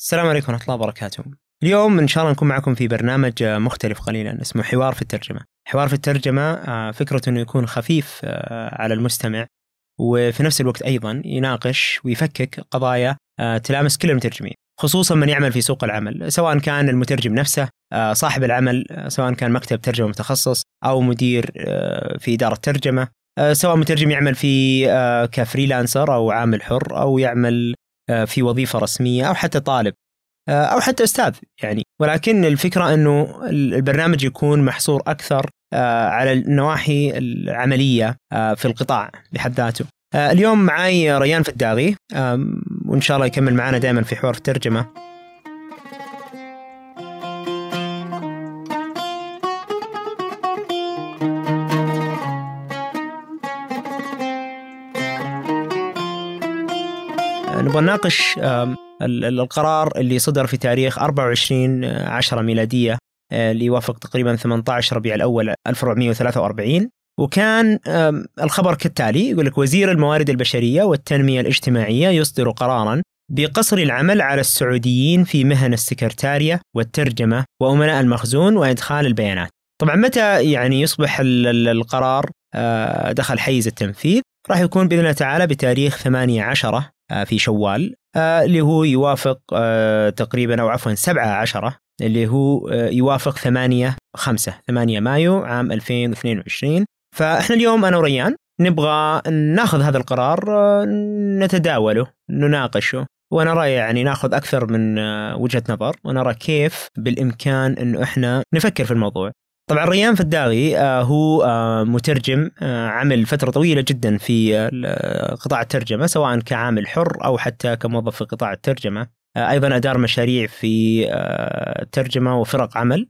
السلام عليكم ورحمة الله وبركاته. اليوم إن شاء الله نكون معكم في برنامج مختلف قليلا اسمه حوار في الترجمة. حوار في الترجمة آه، فكرته إنه يكون خفيف آه، على المستمع وفي نفس الوقت أيضا يناقش ويفكك قضايا آه، تلامس كل المترجمين. خصوصا من يعمل في سوق العمل سواء كان المترجم نفسه صاحب العمل سواء كان مكتب ترجمة متخصص أو مدير في إدارة ترجمة سواء مترجم يعمل في كفريلانسر أو عامل حر أو يعمل في وظيفة رسمية أو حتى طالب آه، أو حتى أستاذ يعني ولكن الفكرة إنه البرنامج يكون محصور أكثر آه، على النواحي العملية في القطاع بحد ذاته. اليوم معي ريان فداغي وإن شاء الله يكمل معنا دائما في حوار الترجمة نبغى نناقش القرار اللي صدر في تاريخ 24 10 ميلادية آه، اللي يوافق تقريبا 18 ربيع الأول 1443 وكان الخبر كالتالي يقول لك وزير الموارد البشرية والتنمية الاجتماعية يصدر قرارا بقصر العمل على السعوديين في مهن السكرتارية والترجمة وأمناء المخزون وإدخال البيانات. طبعا متى يعني يصبح القرار؟ آه، دخل حيز التنفيذ. راح يكون بإذن الله تعالى بتاريخ 18 آه، في شوال آه، اللي هو يوافق آه، تقريبا أو عفوا 17 اللي هو يوافق 8 5 8 مايو عام 2022 فإحنا اليوم أنا وريان نبغى ناخذ هذا القرار نتداوله نناقشه. ونرى يعني ناخذ أكثر من وجهة نظر ونرى كيف بالإمكان إنه إحنا نفكر في الموضوع. طبعا ريان فداغي آه، هو آه، مترجم آه، عمل فترة طويلة جدا في قطاع الترجمة سواء كعامل حر أو حتى كموظف في قطاع الترجمة. أيضا أدار مشاريع في ترجمة وفرق عمل.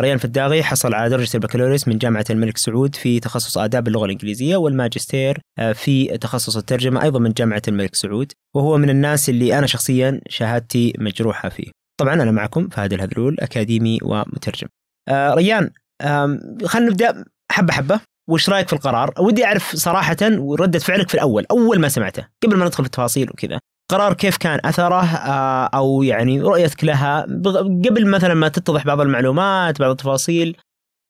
ريان فداغي حصل على درجة البكالوريوس من جامعة الملك سعود في تخصص آداب اللغة الإنجليزية والماجستير في تخصص الترجمة أيضا من جامعة الملك سعود. وهو من الناس اللي أنا شخصيا شهادتي مجروحة فيه. طبعا أنا معكم فهد الهذلول أكاديمي ومترجم. آه ريان خلينا نبدأ حبة حبة وش رأيك في القرار؟ ودي أعرف صراحة ردة فعلك في الأول أول ما سمعته قبل ما ندخل في التفاصيل وكذا. قرار كيف كان أثره آه أو يعني رؤيتك لها قبل مثلا ما تتضح بعض المعلومات بعض التفاصيل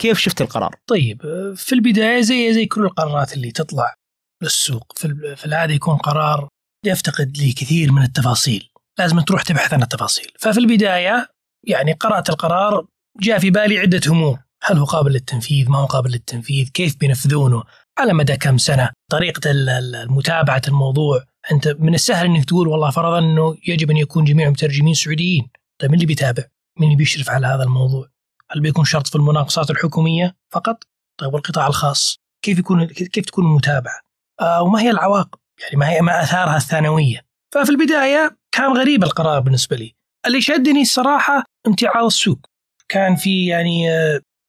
كيف شفت القرار؟ طيب في البداية زي زي كل القرارات اللي تطلع للسوق في, في العادة يكون قرار يفتقد لكثير من التفاصيل لازم تروح تبحث عن التفاصيل ففي البداية يعني قرأت القرار جاء في بالي عدة أمور هل هو قابل للتنفيذ؟ ما هو قابل للتنفيذ؟ كيف بينفذونه؟ على مدى كم سنة؟ طريقة متابعة الموضوع. أنت من السهل أنك تقول والله فرضا أنه يجب أن يكون جميع المترجمين سعوديين. طيب من اللي بيتابع؟ من اللي بيشرف على هذا الموضوع؟ هل بيكون شرط في المناقصات الحكومية فقط؟ طيب والقطاع الخاص؟ كيف يكون كيف تكون المتابعة؟ آه وما هي العواقب؟ يعني ما هي ما آثارها الثانوية؟ ففي البداية كان غريب القرار بالنسبة لي. اللي شدني الصراحة امتعاض السوق. كان في يعني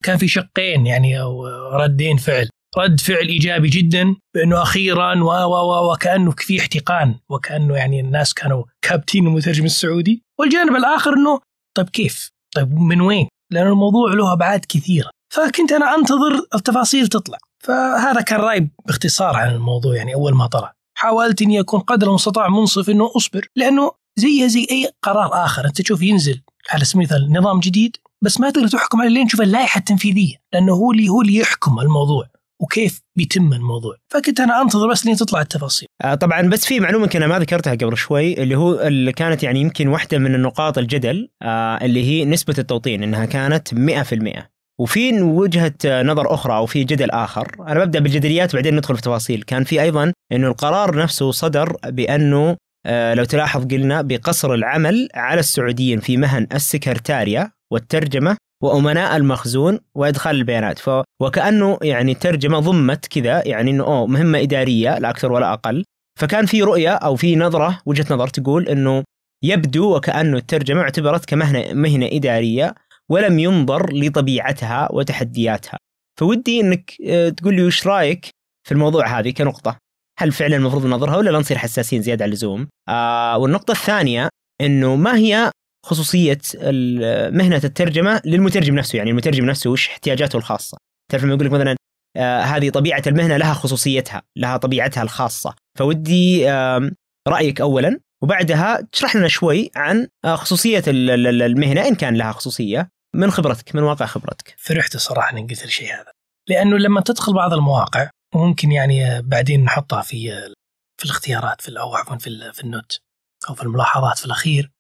كان في شقين يعني أو ردين فعل. رد فعل إيجابي جدا بأنه أخيرا و و وكأنه في احتقان وكأنه يعني الناس كانوا كابتين المترجم السعودي. والجانب الآخر إنه طيب كيف؟ طيب من وين؟ لأن الموضوع له أبعاد كثيرة. فكنت أنا أنتظر التفاصيل تطلع. فهذا كان رأيي باختصار عن الموضوع يعني أول ما طلع. حاولت إني أكون قدر المستطاع منصف إنه أصبر لأنه زيها زي أي قرار آخر. أنت تشوف ينزل على سبيل المثال نظام جديد بس ما تقدر تحكم عليه لين تشوف اللائحة التنفيذية لأنه هو اللي هو اللي يحكم الموضوع وكيف بيتم الموضوع. فكنت أنا أنتظر بس لين تطلع التفاصيل. آه طبعا بس في معلومة يمكن ما ذكرتها قبل شوي اللي هو اللي كانت يعني يمكن واحدة من النقاط الجدل آه اللي هي نسبة التوطين إنها كانت 100% وفي وجهة نظر أخرى أو في جدل آخر. أنا ببدأ بالجدليات وبعدين ندخل في التفاصيل كان في أيضا إنه القرار نفسه صدر بأنه آه لو تلاحظ قلنا بقصر العمل على السعوديين في مهن السكرتاريا والترجمة وأمناء المخزون وإدخال البيانات. ف وكأنه يعني ترجمة ضمت كذا يعني إنه أوه مهمة إدارية لا أكثر ولا أقل. فكان في رؤية أو في نظرة وجهة نظر تقول إنه يبدو وكأنه الترجمة اعتبرت كمهنة مهنة إدارية ولم ينظر لطبيعتها وتحدياتها. فودي إنك آه، تقول لي وش رأيك في الموضوع هذه كنقطة؟ هل فعلا المفروض ننظرها ولا لا؟ نصير حساسين زيادة عن اللزوم. آه والنقطة الثانية إنه ما هي خصوصية مهنة الترجمة للمترجم نفسه يعني المترجم نفسه وش احتياجاته الخاصة. تعرف لما يقول لك مثلا آه هذه طبيعة المهنة لها خصوصيتها لها طبيعتها الخاصة. فودي آه رأيك اولا وبعدها تشرح لنا شوي عن آه، خصوصية المهنة إن كان لها خصوصية من خبرتك من واقع خبرتك. فرحت الصراحه إني قلت الشيء هذا. لأنه لما تدخل بعض المواقع وممكن يعني بعدين نحطها في في الاختيارات في أو عفوا في في النوت أو في الملاحظات في الأخير.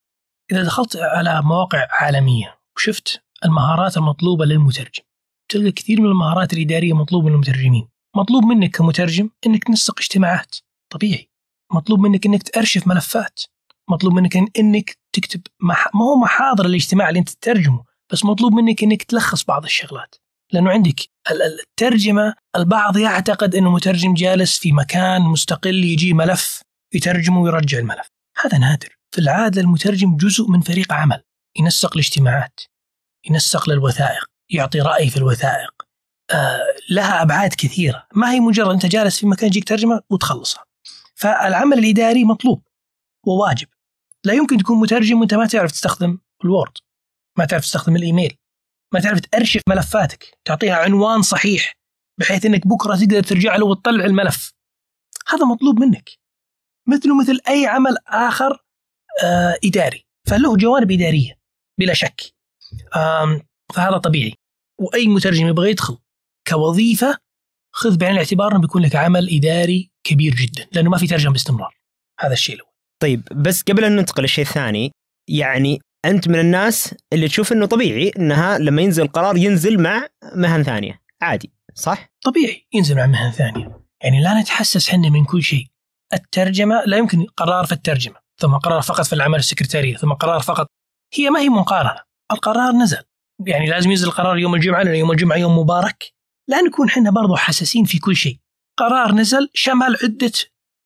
إذا دخلت على مواقع عالمية وشفت المهارات المطلوبة للمترجم تلقى كثير من المهارات الإدارية مطلوبة من المترجمين. مطلوب منك كمترجم إنك تنسق اجتماعات طبيعي. مطلوب منك إنك تأرشف ملفات. مطلوب منك إنك تكتب ما هو محاضر الاجتماع اللي أنت تترجمه بس مطلوب منك إنك تلخص بعض الشغلات. لأنه عندك الترجمة البعض يعتقد إنه مترجم جالس في مكان مستقل يجي ملف يترجمه ويرجع الملف. هذا نادر. في العادة المترجم جزء من فريق عمل ينسق الاجتماعات ينسق للوثائق يعطي رأي في الوثائق. آه لها أبعاد كثيرة. ما هي مجرد أنت جالس في مكان يجيك ترجمة وتخلصها. فالعمل الإداري مطلوب وواجب. لا يمكن تكون مترجم وأنت ما تعرف تستخدم الوورد ما تعرف تستخدم الإيميل ما تعرف تأرشف ملفاتك تعطيها عنوان صحيح بحيث إنك بكرة تقدر ترجع له وتطلع الملف. هذا مطلوب منك. مثله مثل أي عمل آخر إداري. فله جوانب إدارية بلا شك. فهذا طبيعي. وأي مترجم يبغى يدخل كوظيفة خذ بعين الاعتبار إنه بيكون لك عمل إداري كبير جدا لأنه ما في ترجمة باستمرار. هذا الشيء الأول. طيب بس قبل أن ننتقل للشيء الثاني يعني أنت من الناس اللي تشوف إنه طبيعي إنها لما ينزل قرار ينزل مع مهن ثانية. عادي صح؟ طبيعي ينزل مع مهن ثانية. يعني لا نتحسس إحنا من كل شيء. الترجمة لا يمكن قرار في الترجمة. ثم قرار فقط في العمل السكرتاري ثم قرار فقط. هي ما هي مقارنه القرار نزل. يعني لازم ينزل القرار يوم الجمعة لأن يوم الجمعة يوم مبارك. لا نكون إحنا برضو حساسين في كل شيء. قرار نزل شمل عدة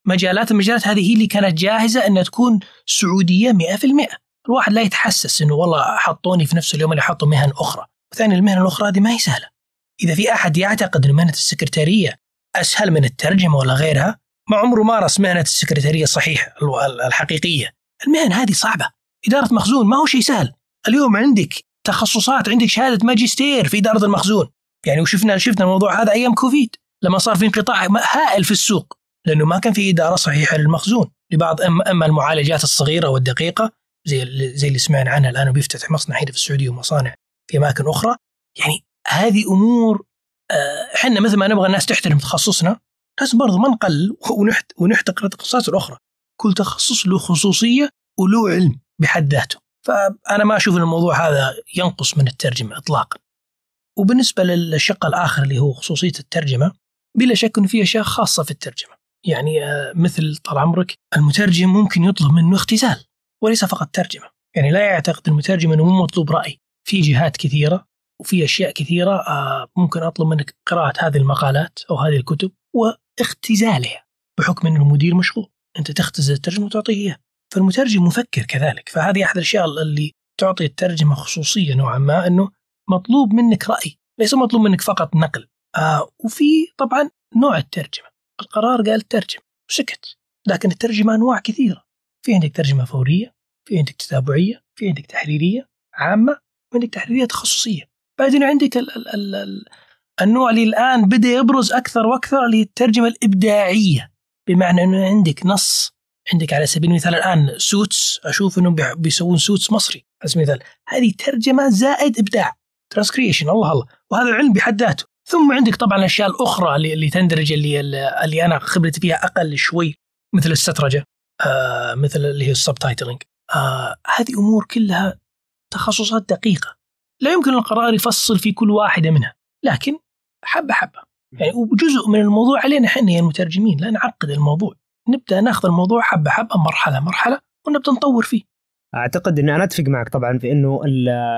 مجالات المجالات هذه هي اللي كانت جاهزة إنها تكون سعودية 100% الواحد لا يتحسس إنه والله حطوني في نفس اليوم اللي حطوا مهن أخرى. وثاني المهن الأخرى هذه ما هي سهلة. إذا في أحد يعتقد ان مهنة السكرتارية أسهل من الترجمة ولا غيرها ما عمره مارس مهنة السكرتاريه الصحيحة الحقيقية. المهن هذه صعبة. إدارة مخزون ما هو شيء سهل. اليوم عندك تخصصات عندك شهادة ماجستير في إدارة المخزون. يعني وشفنا شفنا الموضوع هذا أيام كوفيد لما صار في انقطاع هائل في السوق لأنه ما كان في إدارة صحيحة للمخزون. لبعض أما المعالجات الصغيرة والدقيقة زي زي اللي سمعنا عنها الآن وبيفتتح مصنع هنا في السعودية ومصانع في أماكن أخرى. يعني هذه أمور آه، إحنا مثل ما نبغى الناس تحترم تخصصنا. لازم برضو ما نقل ونحت ونحتقر التخصصات الاخرى كل تخصص له خصوصية وله علم بحد ذاته. فأنا ما أشوف إن الموضوع هذا ينقص من الترجمة اطلاقا. وبالنسبة للشق الآخر اللي هو خصوصية الترجمة بلا شك انه في أشياء خاصة في الترجمة. يعني آه، مثل طال عمرك المترجم ممكن يطلب منه اختزال وليس فقط ترجمة. يعني لا يعتقد المترجم أنه مو مطلوب رأي. في جهات كثيرة وفي أشياء كثيرة آه، ممكن أطلب منك قراءة هذه المقالات أو هذه الكتب واختزالها بحكم أنه المدير مشغول. أنت تختزل الترجمة وتعطيه إياه فالمترجم مفكر كذلك. فهذه أحد الأشياء اللي تعطي الترجمة خصوصية نوعا ما أنه مطلوب منك رأي ليس مطلوب منك فقط نقل. آه وفي طبعا نوع الترجمة. القرار قال ترجم وسكت. لكن الترجمة أنواع كثيرة. في عندك ترجمة فورية في عندك تتابعية في عندك تحريرية عامة وعندك تحريرية تخصصية. بعدين عندك ال ال ال النوع اللي الآن بدأ يبرز أكثر وأكثر اللي هي الترجمة الإبداعية بمعنى أنه عندك نص عندك على سبيل المثال الآن Suits أشوف أنهم بيسوون Suits مصري على سبيل المثال. هذه ترجمة زائد إبداع transcreation الله الله وهذا علم بحد ذاته. ثم عندك طبعا الأشياء الأخرى اللي, اللي تندرج اللي اللي أنا خبرتي فيها أقل شوي مثل السترجة آه مثل اللي هي السب تايتلنج آه هذه أمور كلها تخصصات دقيقة. لا يمكن القرار يفصل في كل واحدة منها. لكن حبة حبة. يعني وجزء من الموضوع علينا إحنا يا المترجمين لا نعقد الموضوع. نبدأ ناخذ الموضوع حبة حبة مرحلة مرحلة ونبدأ نطور فيه. أعتقد إني أنا أتفق معك طبعا في إنه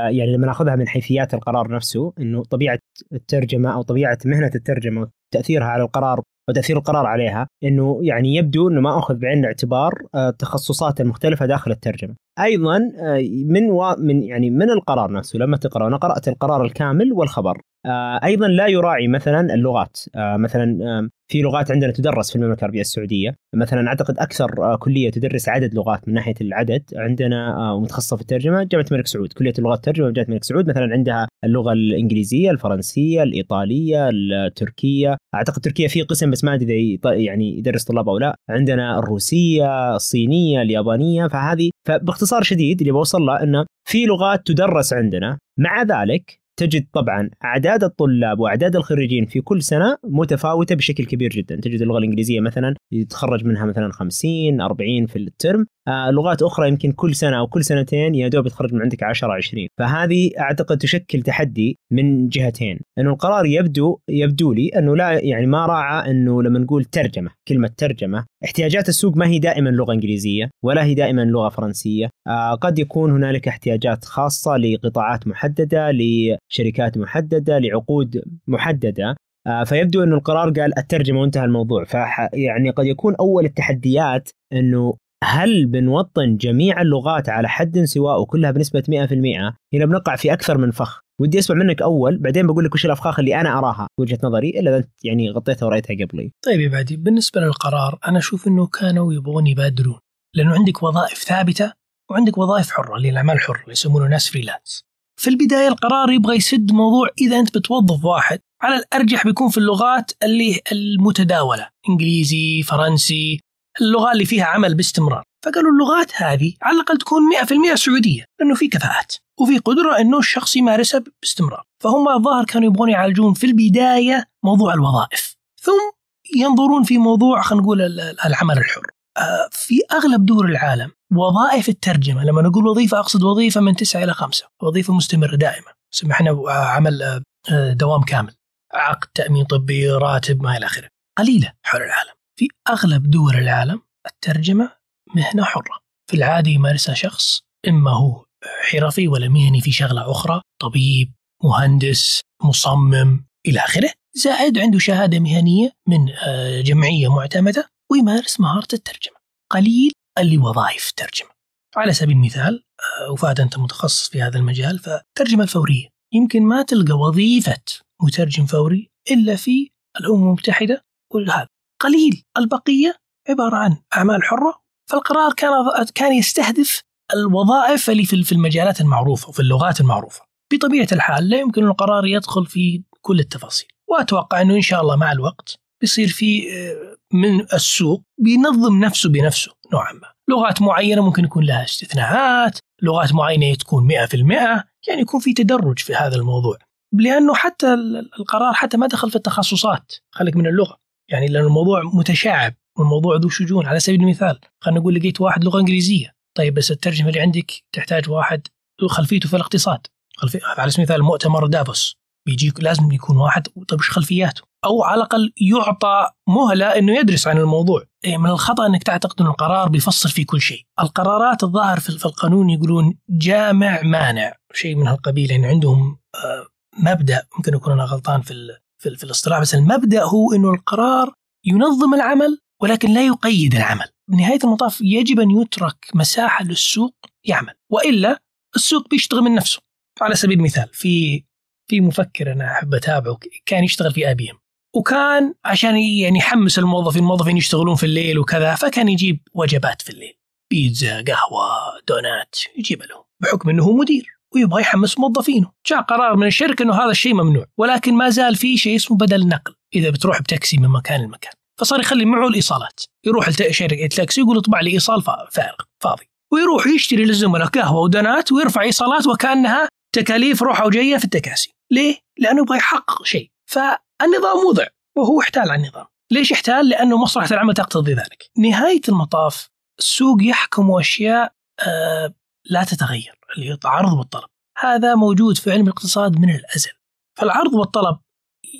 يعني لما نأخذها من حيثيات القرار نفسه إنه طبيعة الترجمة أو طبيعة مهنة الترجمة تاثيرها على القرار وتأثير القرار عليها إنه يعني يبدو إنه ما أخذ بعين الاعتبار آه، التخصصات المختلفة داخل الترجمة. أيضا آه، من و... من يعني من القرار نفسه لما تقرا أنا قرأت القرار الكامل والخبر. آه، أيضا لا يراعي مثلا اللغات. آه، مثلا في لغات عندنا تدرس في المملكة العربية السعودية. مثلا أعتقد أكثر كلية تدرس عدد لغات من ناحية العدد عندنا ومتخصصه في الترجمة جامعة الملك سعود. كلية اللغات الترجمه جامعة الملك سعود. مثلا عندها اللغة الإنجليزية الفرنسية الإيطالية التركية. أعتقد تركيا في قسم بس ما أدري يعني يدرس طلاب أو لا. عندنا الروسية الصينية اليابانية. فهذه فباختصار شديد اللي بوصل له إنه في لغات تدرس عندنا. مع ذلك تجد طبعا أعداد الطلاب وأعداد الخريجين في كل سنة متفاوتة بشكل كبير جدا، تجد اللغة الإنجليزية مثلا يتخرج منها مثلا 50 40 في الترم، لغات أخرى يمكن كل سنة أو كل سنتين يا دوب يتخرج من عندك 10 20 فهذه أعتقد تشكل تحدي من جهتين. إنه القرار يبدو يبدو لي إنه لا يعني ما راعى إنه لما نقول ترجمة كلمة ترجمة احتياجات السوق ما هي دائما لغة إنجليزية ولا هي دائما لغة فرنسية. آه قد يكون هنالك احتياجات خاصة لقطاعات محددة لشركات محددة لعقود محددة. آه فيبدو إنه القرار قال الترجمة وانتهى الموضوع. فيعني قد يكون أول التحديات إنه هل بنوطن جميع اللغات على حد سواء وكلها بنسبة 100% هنا بنقع في أكثر من فخ ودي أسمع منك أول بعدين بقول لك وش الأفخاخ اللي أنا أراها وجهة نظري إلا إذا أنت يعني غطيتها ورأيتها قبلي. طيب يا بعدي بالنسبة للقرار أنا أشوف إنه كانوا يبغون يبادرون لأنه عندك وظائف ثابتة وعندك وظائف حرة اللي الأعمال الحره اللي يسمونه ناس فريلانس. في البداية القرار يبغى يسد موضوع إذا أنت بتوظف واحد على الأرجح بيكون في اللغات اللي المتداولة إنجليزي فرنسي اللغة اللي فيها عمل باستمرار. فقالوا اللغات هذه على الأقل تكون 100% سعودية لأنه في كفاءات وفي قدرة إنه الشخص يمارسها باستمرار. فهم الظاهر كانوا يبغون يعالجون في البداية موضوع الوظائف ثم ينظرون في موضوع خلينا نقول العمل الحر. آه، في أغلب دول العالم وظائف الترجمة لما نقول وظيفة أقصد وظيفة من تسعة إلى خمسة وظيفة مستمرة دائما. سمحنا عمل آه، دوام كامل عقد تأمين طبي راتب ما إلى آخره. قليلة حول العالم. في أغلب دول العالم الترجمة مهنة حرة. في العاده يمارسها شخص إما هو حرفي ولا مهني في شغلة أخرى طبيب مهندس مصمم إلى آخره. زائد عنده شهادة مهنية من آه، جمعية معتمدة ويمارس مهارة الترجمة. قليل اللي وظائف ترجمة. على سبيل المثال آه، وفاد أنت متخصص في هذا المجال فالترجمه الفورية. يمكن ما تلقى وظيفة مترجم فوري إلا في الأمم المتحدة وهذا قليل. البقية عبارة عن أعمال حرة. فالقرار كان كان يستهدف الوظائف اللي في المجالات المعروفة وفي اللغات المعروفة. بطبيعة الحال لا يمكن القرار يدخل في كل التفاصيل. وأتوقع إنه إن شاء الله مع الوقت بيصير في آه، من السوق بينظم نفسه بنفسه نوعا ما. لغات معينة ممكن يكون لها استثناءات. لغات معينة تكون 100% يعني يكون في تدرج في هذا الموضوع. لأنه حتى القرار حتى ما دخل في التخصصات. خليك من اللغة. يعني لأن الموضوع متشعب والموضوع ذو شجون. على سبيل المثال خلينا نقول لقيت واحد لغة إنجليزية. طيب بس الترجمة اللي عندك تحتاج واحد خلفيته في الاقتصاد. خلفي... على سبيل المثال مؤتمر دافوس. بيجيك لازم يكون واحد طيب إيش خلفياته؟ أو على الأقل يعطى مهلة إنه يدرس عن الموضوع، إيه من الخطأ إنك تعتقد ان القرار بيفصل في كل شيء، القرارات الظاهر في القانون يقولون جامع مانع، شيء من هالقبيل يعني عندهم آه، مبدأ. ممكن أكون أنا غلطان في في, في الاصطلاح بس المبدأ هو إنه القرار ينظم العمل ولكن لا يقيد العمل. بنهايه المطاف يجب أن يترك مساحة للسوق يعمل وإلا السوق بيشتغل من نفسه. على سبيل المثال في في مفكر أنا أحب أتابعه كان يشتغل في ابي ام وكان عشان يعني يحمس الموظفين الموظفين يشتغلون في الليل وكذا فكان يجيب وجبات في الليل بيتزا قهوة دونات يجيب لهم بحكم إنه هو مدير. ويبغى يحمس موظفينه. جاء قرار من الشركة إنه هذا الشيء ممنوع ولكن ما زال في شيء اسمه بدل النقل إذا بتروح بتاكسي من مكان لمكان. فصار يخلي معه الإيصالات. يروح لشركه التاكسي يقول اطبع لي إيصال فارغ فاضي. ويروح يشتري للزملاء قهوه ودنات ويرفع إيصالات وكأنها تكاليف روحة وجاية في التكاسي. ليه؟ لأنه يبغى يحقق شيء. فالنظام وضع وهو احتال على النظام. ليش احتال؟ لأنه مصلحة العمل تقتضي ذلك. نهاية المطاف السوق يحكم أشياء آه لا تتغير اللي هي العرض والطلب. هذا موجود في علم الاقتصاد من الأزل. فالعرض والطلب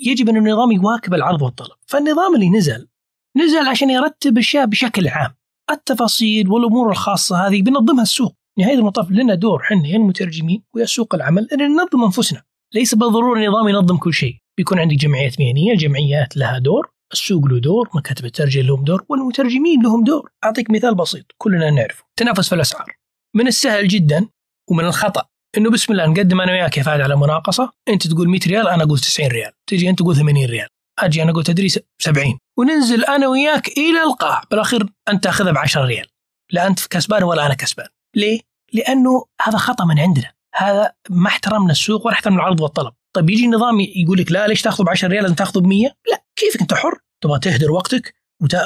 يجب أن النظام يواكب العرض والطلب. فالنظام اللي نزل نزل عشان يرتب أشياء بشكل عام. التفاصيل والأمور الخاصة هذه بينظمها السوق. نهاية المطاف لنا دور حنا يا المترجمين ويا سوق العمل أن ننظم أنفسنا. ليس بالضرورة النظام ينظم كل شيء. بيكون عندك جمعيات مهنية الجمعيات لها دور السوق له دور مكاتب الترجمة لهم دور والمترجمين لهم دور. أعطيك مثال بسيط كلنا نعرفه. تنافس في الأسعار. من السهل جدا ومن الخطأ إنه بسم الله نقدم أنا وياك يا فهد على مناقصة. أنت تقول 100 ريال أنا أقول 90 ريال. تجي أنت تقول 80 ريال. أجي أنا أقول تدريس 70 وننزل أنا وياك إلى القاع. بالأخير أنت تأخذها ب 10 ريال. لا أنت كسبان ولا أنا كسبان. ليه؟ لأنه هذا خطأ من عندنا. هذا ما احترمنا السوق ولا احترمنا العرض والطلب. طيب يجي النظام يقول لك لا ليش تاخذه ب 10 ريال؟ لازم تاخذه ب 100 لا كيفك أنت حر؟ تبغى تهدر وقتك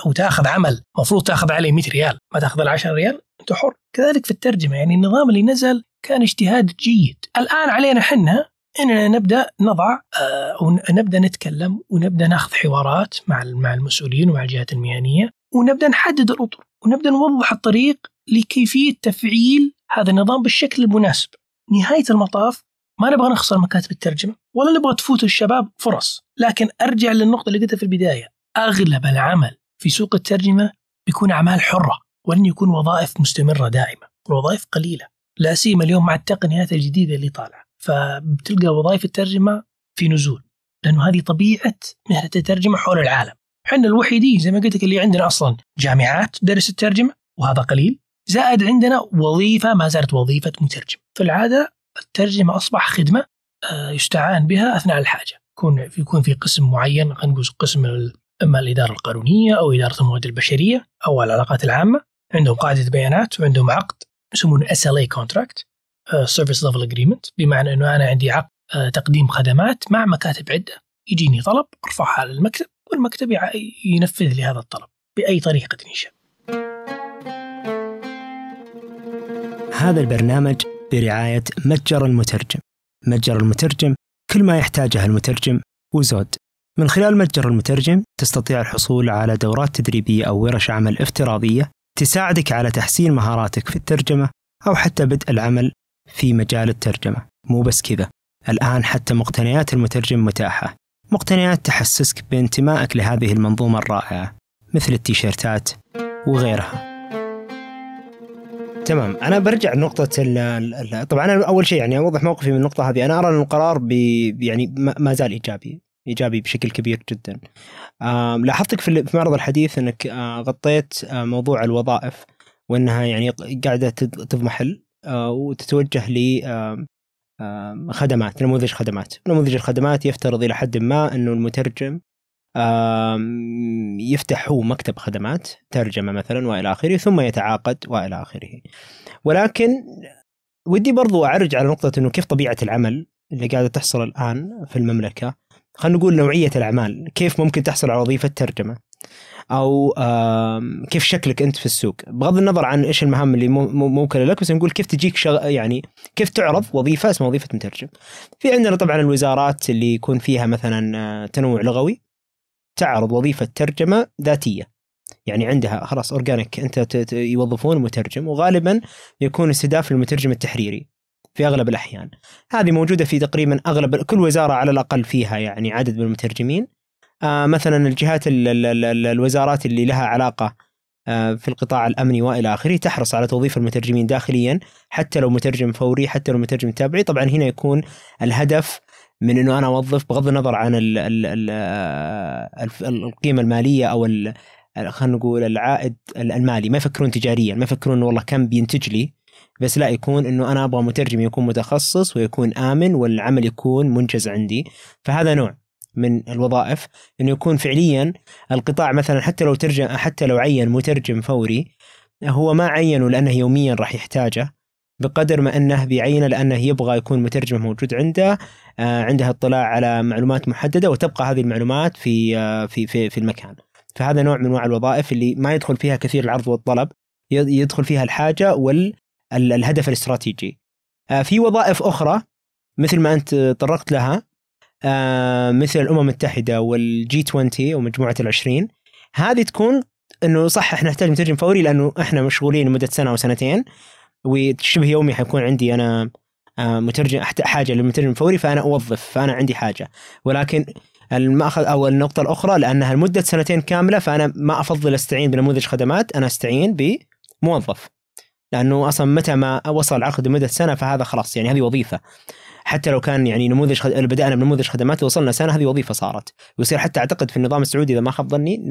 وتأخذ عمل. المفروض تأخذ عليه 100 ريال. ما تأخذ ال 10 ريال؟ أنت حر. كذلك في الترجمة يعني النظام اللي نزل كان اجتهاد جيد. الآن علينا حنا إننا نبدأ نضع أو آه، نبدأ نتكلم ونبدأ نأخذ حوارات مع مع المسؤولين ومع الجهات المهنية ونبدأ نحدد الأطر ونبدأ نوضح الطريق لكيفية تفعيل هذا النظام بالشكل المناسب. نهاية المطاف ما نبغى نخسر مكاتب الترجمة ولا نبغى تفوت الشباب فرص، لكن أرجع للنقطة اللي قلتها في البداية، أغلب العمل في سوق الترجمة بيكون أعمال حرة. ولن يكون وظائف مستمرة دائمه، الوظائف قليلة، لا سيما اليوم مع التقنيات الجديدة اللي طالعة، فبتلقى وظائف الترجمة في نزول، لأنه هذه طبيعة مهنه الترجمه حول العالم. إحنا الوحيدين زي ما قلت لك اللي عندنا أصلا جامعات تدرس الترجمة وهذا قليل. زائد عندنا وظيفة ما زالت وظيفة مترجم. في العادة الترجمة أصبح خدمة آه، يستعان بها أثناء الحاجة. يكون يكون في قسم معين خلينا نقول قسم أما الإدارة القانونية أو إدارة الموارد البشرية أو العلاقات العامة. عندهم قاعدة بيانات وعندهم عقد يسمونه SLA contract service level agreement بمعنى إنه أنا عندي عقد آه، تقديم خدمات مع مكاتب عدة يجيني طلب أرفعها على المكتب والمكتب ينفذ لي هذا الطلب بأي طريقة يشاء. هذا البرنامج برعاية متجر المترجم. متجر المترجم كل ما يحتاجه المترجم وزود. من خلال متجر المترجم تستطيع الحصول على دورات تدريبية أو ورش عمل افتراضية تساعدك على تحسين مهاراتك في الترجمة أو حتى بدء العمل في مجال الترجمة. مو بس كذا، الآن حتى مقتنيات المترجم متاحة. مقتنيات تحسسك بانتمائك لهذه المنظومة الرائعة مثل التيشيرتات وغيرها. تمام. أنا برجع لنقطة طبعا أنا أول شيء يعني أوضح موقفي من النقطة هذه. أنا أرى إن القرار يعني ما زال إيجابي. إيجابي بشكل كبير جدا. لاحظتك في معرض الحديث إنك آه، غطيت آه، موضوع الوظائف وإنها يعني قاعدة تضمحل آه، وتتوجه ل خدمات نموذج خدمات. نموذج الخدمات يفترض إلى حد ما أنه المترجم يفتح هو مكتب خدمات ترجمة مثلا وإلى آخره ثم يتعاقد وإلى آخره. ولكن ودي برضو أعرج على نقطة أنه كيف طبيعة العمل اللي قاعدة تحصل الآن في المملكة. خلينا نقول نوعية الأعمال. كيف ممكن تحصل على وظيفة ترجمة؟ أو كيف شكلك أنت في السوق؟ بغض النظر عن إيش المهام اللي موكلة لك بس نقول كيف تجيك شغ... يعني كيف تعرض وظيفة اسمها وظيفة مترجم؟ في عندنا طبعا الوزارات اللي يكون فيها مثلا آه، تنوع لغوي تعرض وظيفة ترجمة ذاتية. يعني عندها خلاص organic أنت يوظفون مترجم وغالبا يكون استهداف للمترجم التحريري. في أغلب الأحيان. هذه موجودة في تقريبا أغلب كل وزارة على الأقل فيها يعني عدد من المترجمين. آه، مثلا الجهات الوزارات اللي لها علاقة آه، في القطاع الأمني وإلى آخره تحرص على توظيف المترجمين داخليا حتى لو مترجم فوري حتى لو مترجم تتابعي. طبعا هنا يكون الهدف من إنه أنا أوظف بغض النظر عن ال ال ال القيمة المالية أو خلينا نقول العائد المالي. ما يفكرون تجاريا ما يفكرون والله كم بينتج لي. بس لا يكون إنه أنا أبغى مترجم يكون متخصص ويكون آمن والعمل يكون منجز عندي. فهذا نوع من الوظائف إنه يكون فعليا القطاع مثلا حتى لو ترجم حتى لو عين مترجم فوري هو ما عينه لأنه يوميا راح يحتاجه بقدر ما أنه بيعينه لأنه يبغى يكون مترجم موجود عنده آه عنده اطلاع على معلومات محددة وتبقى هذه المعلومات في آه في في في المكان. فهذا نوع من أنواع الوظائف اللي ما يدخل فيها كثير العرض والطلب يدخل فيها الحاجة والهدف الاستراتيجي. آه في وظائف أخرى مثل ما أنت طرقت لها آه مثل الأمم المتحدة والجي 20 ومجموعة العشرين. هذه تكون إنه صح إحنا نحتاج مترجم فوري لأنه إحنا مشغولين لمدة سنة أو سنتين وشبه يومي حيكون عندي أنا آه مترجم حاجة للمترجم الفوري فأنا أوظف فأنا عندي حاجة. ولكن المأخذ أو النقطة الأخرى لأنها لمدة سنتين كاملة فأنا ما أفضل أستعين بنموذج خدمات أنا أستعين بموظف. لأنه أصلا متى ما وصل العقد لمدة سنة فهذا خلاص يعني هذه وظيفة حتى لو كان يعني نموذج خد... بدأنا بنموذج خدمات وصلنا سنة هذه وظيفة صارت ويصير حتى أعتقد في النظام السعودي إذا ما خاب ظني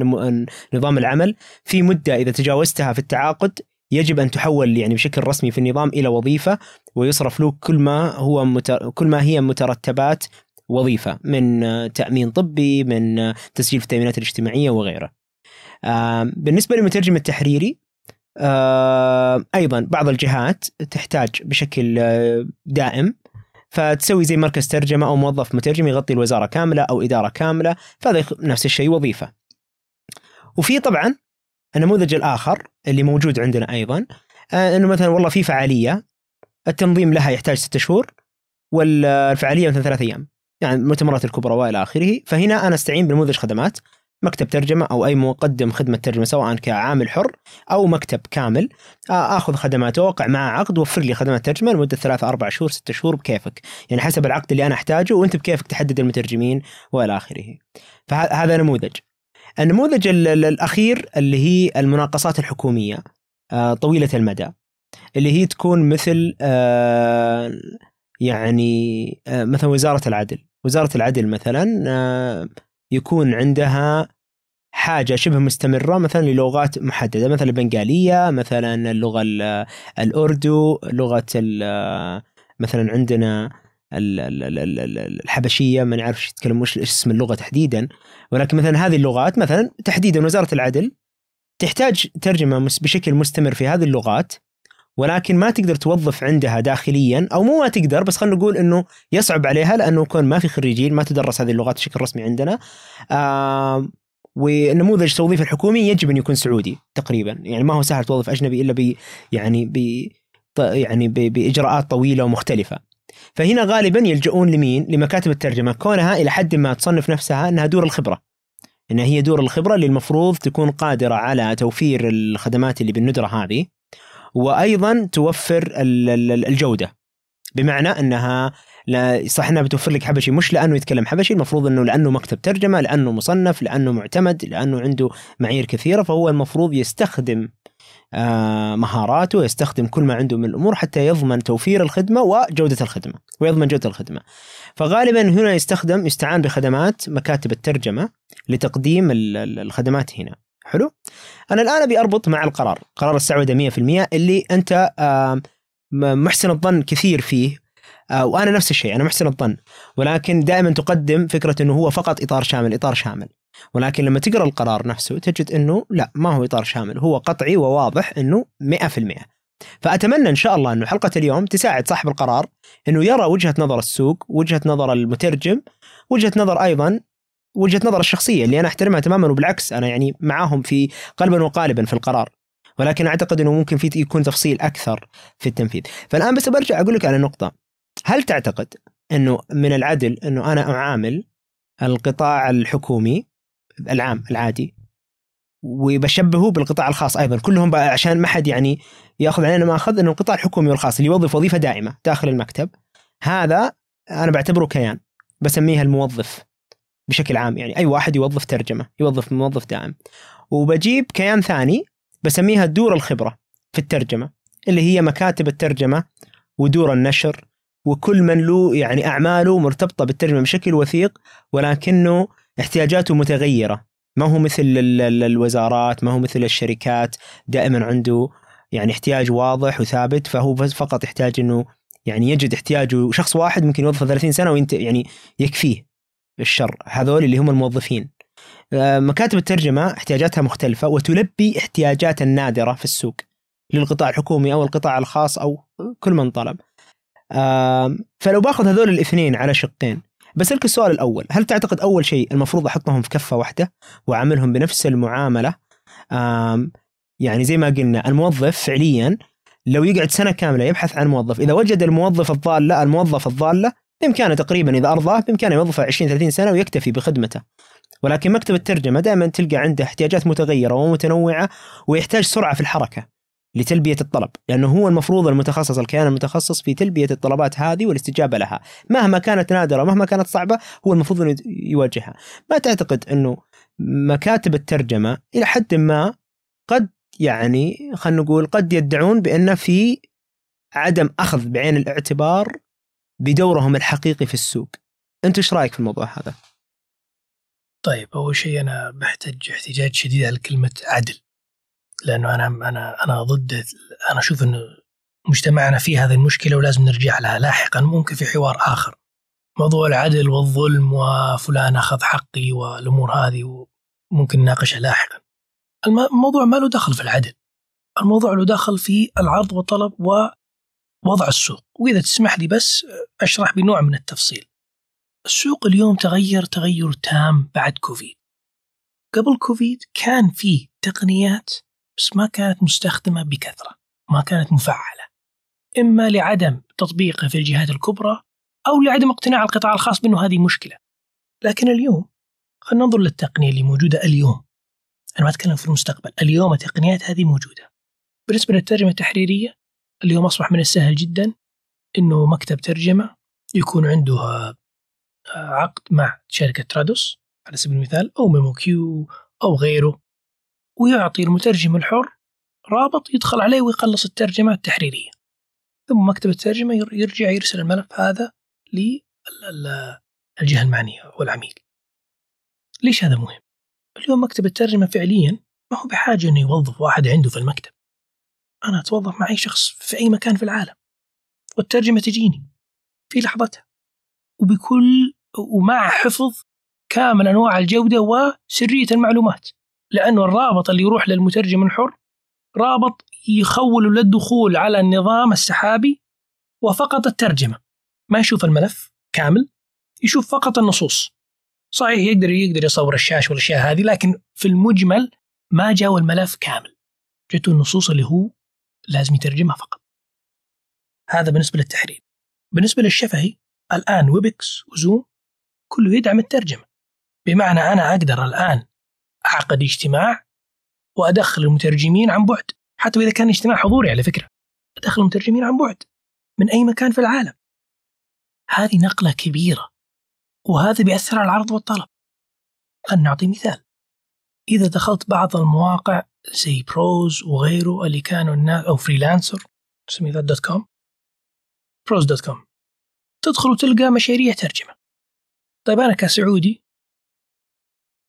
نظام العمل في مدة إذا تجاوزتها في التعاقد يجب أن تحول يعني بشكل رسمي في النظام إلى وظيفة ويصرف له كل ما هو متر... كل ما هي مترتبات وظيفة من تأمين طبي من تسجيل في التأمينات الاجتماعية وغيره. بالنسبة للمترجم التحريري أيضا بعض الجهات تحتاج بشكل دائم فتسوي زي مركز ترجمة أو موظف مترجم يغطي الوزارة كاملة أو إدارة كاملة فهذا نفس الشيء وظيفة. وفي طبعا النموذج الآخر اللي موجود عندنا أيضا آه، إنه مثلا والله في فعالية التنظيم لها يحتاج ستة شهور والفعاليه مثلا ثلاث أيام يعني المؤتمرات الكبرى وإلى آخره فهنا أنا أستعين بنموذج خدمات مكتب ترجمة أو أي مقدم خدمة ترجمة سواء كعامل حر أو مكتب كامل. آه، آخذ خدمات اوقع معه عقد وفر لي خدمات ترجمة لمدة ثلاثة أربع شهور ستة شهور بكيفك. يعني حسب العقد اللي أنا أحتاجه وأنت بكيفك تحدد المترجمين وإلى آخره. فهذا نموذج. النموذج الأخير اللي هي المناقصات الحكومية آه، طويلة المدى. اللي هي تكون مثل آه، يعني مثلا وزارة العدل. وزارة العدل مثلا يكون عندها حاجة شبه مستمرة مثلا للغات محددة مثلا البنغاليه مثلا اللغة الأردو لغة مثلا عندنا الحبشية ما نعرف يتكلم وش اسم اللغة تحديدا. ولكن مثلا هذه اللغات مثلا تحديدا وزارة العدل تحتاج ترجمة بشكل مستمر في هذه اللغات. ولكن ما تقدر توظف عندها داخليا أو مو ما تقدر بس خلينا نقول إنه يصعب عليها لأنه يكون ما في خريجين ما تدرس هذه اللغات بشكل رسمي عندنا. آه ونموذج التوظيف الحكومي يجب أن يكون سعودي تقريبا. يعني ما هو سهل توظف أجنبي إلا ب يعني ب يعني بإجراءات طويلة ومختلفة. فهنا غالبا يلجؤون لمين؟ لمكاتب الترجمة كونها إلى حد ما تصنف نفسها إنها دور الخبرة. إنها هي دور الخبرة اللي المفروض تكون قادرة على توفير الخدمات اللي بالندرة هذه. وأيضا توفر الجودة بمعنى أنها لا صح أنها بتوفر لك حبشي مش لأنه يتكلم حبشي المفروض إنه لأنه مكتب ترجمة لأنه مصنف لأنه معتمد لأنه عنده معايير كثيرة فهو المفروض يستخدم آه، مهاراته يستخدم كل ما عنده من الأمور حتى يضمن توفير الخدمة وجودة الخدمة ويضمن جودة الخدمة. فغالبا هنا يستخدم يستعان بخدمات مكاتب الترجمة لتقديم الخدمات هنا. حلو؟ أنا الآن أبي أربط مع القرار، قرار السعودة 100% اللي أنت محسن الظن كثير فيه آه، وأنا نفس الشيء أنا محسن الظن ولكن دائما تقدم فكرة إنه هو فقط إطار شامل إطار شامل ولكن لما تقرأ القرار نفسه تجد إنه لا ما هو إطار شامل هو قطعي وواضح إنه 100% فأتمنى إن شاء الله إنه حلقة اليوم تساعد صاحب القرار إنه يرى وجهة نظر السوق وجهة نظر المترجم وجهة نظر أيضا وجهة نظر الشخصية اللي أنا أحترمها تماما وبالعكس أنا يعني معاهم في قلبا وقالبا في القرار. ولكن أعتقد إنه ممكن في يكون تفصيل أكثر في التنفيذ. فالآن بس برجع أقول لك على نقطة. هل تعتقد إنه من العدل إنه أنا أعامل القطاع الحكومي العام العادي وبشبهه بالقطاع الخاص أيضا؟ كلهم عشان ما حد يعني يأخذ علينا ما أخذ إنه القطاع الحكومي والخاص اللي يوظف وظيفة دائمة داخل المكتب هذا أنا بعتبره كيان بسميها الموظف. بشكل عام يعني. أي واحد يوظف ترجمة يوظف موظف دائم. وبجيب كيان ثاني بسميها دور الخبرة في الترجمة اللي هي مكاتب الترجمة ودور النشر وكل من له يعني أعماله مرتبطة بالترجمة بشكل وثيق ولكنه احتياجاته متغيرة. ما هو مثل الوزارات ما هو مثل الشركات دائما عنده يعني احتياج واضح وثابت فهو فقط يحتاج إنه يعني يجد احتياجه. شخص واحد ممكن يوظفه 30 سنة وينت يعني يكفيه. الشر هذول اللي هم الموظفين. آه، مكاتب الترجمة احتياجاتها مختلفة وتلبي احتياجات النادرة في السوق للقطاع الحكومي أو القطاع الخاص أو كل من طلب. فلو باخذ هذول الاثنين على شقين بسألك السؤال الأول هل تعتقد أول شيء المفروض أحطهم في كفة واحدة وأعاملهم بنفس المعاملة؟ يعني زي ما قلنا الموظف فعليا لو يقعد سنة كاملة يبحث عن موظف إذا وجد الموظف الضالة الموظف الضالة بإمكانه تقريبا إذا أرضاه بإمكانه يوظفه 20 30 سنة ويكتفي بخدمته. ولكن مكتب الترجمة دائما تلقى عنده احتياجات متغيرة ومتنوعة ويحتاج سرعة في الحركة لتلبية الطلب لأنه هو المفروض المتخصص الكيان المتخصص في تلبية الطلبات هذه والاستجابة لها. مهما كانت نادرة مهما كانت صعبة هو المفروض أنه يواجهها. ما تعتقد أنه مكاتب الترجمة إلى حد ما قد يعني خلينا نقول قد يدعون بأن في عدم أخذ بعين الاعتبار بدورهم الحقيقي في السوق. أنت إيش رأيك في الموضوع هذا؟ طيب أول شيء أنا بحتج احتجاج شديد على كلمة عدل لأنه أنا أنا أنا ضد أنا أشوف إنه مجتمعنا فيه هذه المشكلة ولازم نرجع لها لاحقا ممكن في حوار آخر. موضوع العدل والظلم وفلان أخذ حقي والأمور هذه ممكن نناقشها لاحقا. الموضوع ما له دخل في العدل الموضوع له دخل في العرض والطلب ووضع السوق. وإذا تسمح لي بس أشرح بنوع من التفصيل. السوق اليوم تغير تغير تام بعد كوفيد. قبل كوفيد كان في تقنيات بس ما كانت مستخدمة بكثرة ما كانت مفعلة. إما لعدم تطبيقها في الجهات الكبرى أو لعدم اقتناع القطاع الخاص بأنه هذه مشكلة. لكن اليوم خلينا ننظر للتقنية اللي موجودة اليوم. أنا ما أتكلم في المستقبل اليوم التقنيات هذه موجودة. بالنسبة للترجمة التحريرية اليوم أصبح من السهل جدا أنه مكتب ترجمة يكون عنده آه، عقد مع شركة ترادوس على سبيل المثال أو ميمو كيو أو غيره ويعطي المترجم الحر رابط يدخل عليه ويخلص الترجمة التحريرية. ثم مكتب الترجمة يرجع يرسل الملف هذا للجهة المعنية والعميل. ليش هذا مهم؟ اليوم مكتب الترجمة فعليا ما هو بحاجة أنه يوظف واحد عنده في المكتب. أنا أتوظف مع أي شخص في أي مكان في العالم والترجمة تجيني في لحظتها وبكل ومع حفظ كامل أنواع الجودة وسرية المعلومات لأنه الرابط اللي يروح للمترجم الحر رابط يخول للدخول على النظام السحابي وفقط الترجمة ما يشوف الملف كامل يشوف فقط النصوص. صحيح يقدر يقدر يصور الشاشة والأشياء هذه لكن في المجمل ما جاء الملف كامل جته النصوص اللي هو لازم يترجمها فقط. هذا بالنسبة للتحرير. بالنسبة للشفهي الآن ويبكس وزوم كله يدعم الترجمة. بمعنى أنا أقدر الآن أعقد اجتماع وأدخل المترجمين عن بعد حتى إذا كان اجتماع حضوري على فكرة. أدخل المترجمين عن بعد من أي مكان في العالم. هذه نقلة كبيرة وهذا بيأثر على العرض والطلب. خلنا نعطي مثال. إذا دخلت بعض المواقع زي ProZ وغيره اللي كانوا الناس أو Freelancer نسميه dot com ProZ dot com تدخل وتلقى مشاريع ترجمة. طيب أنا كسعودي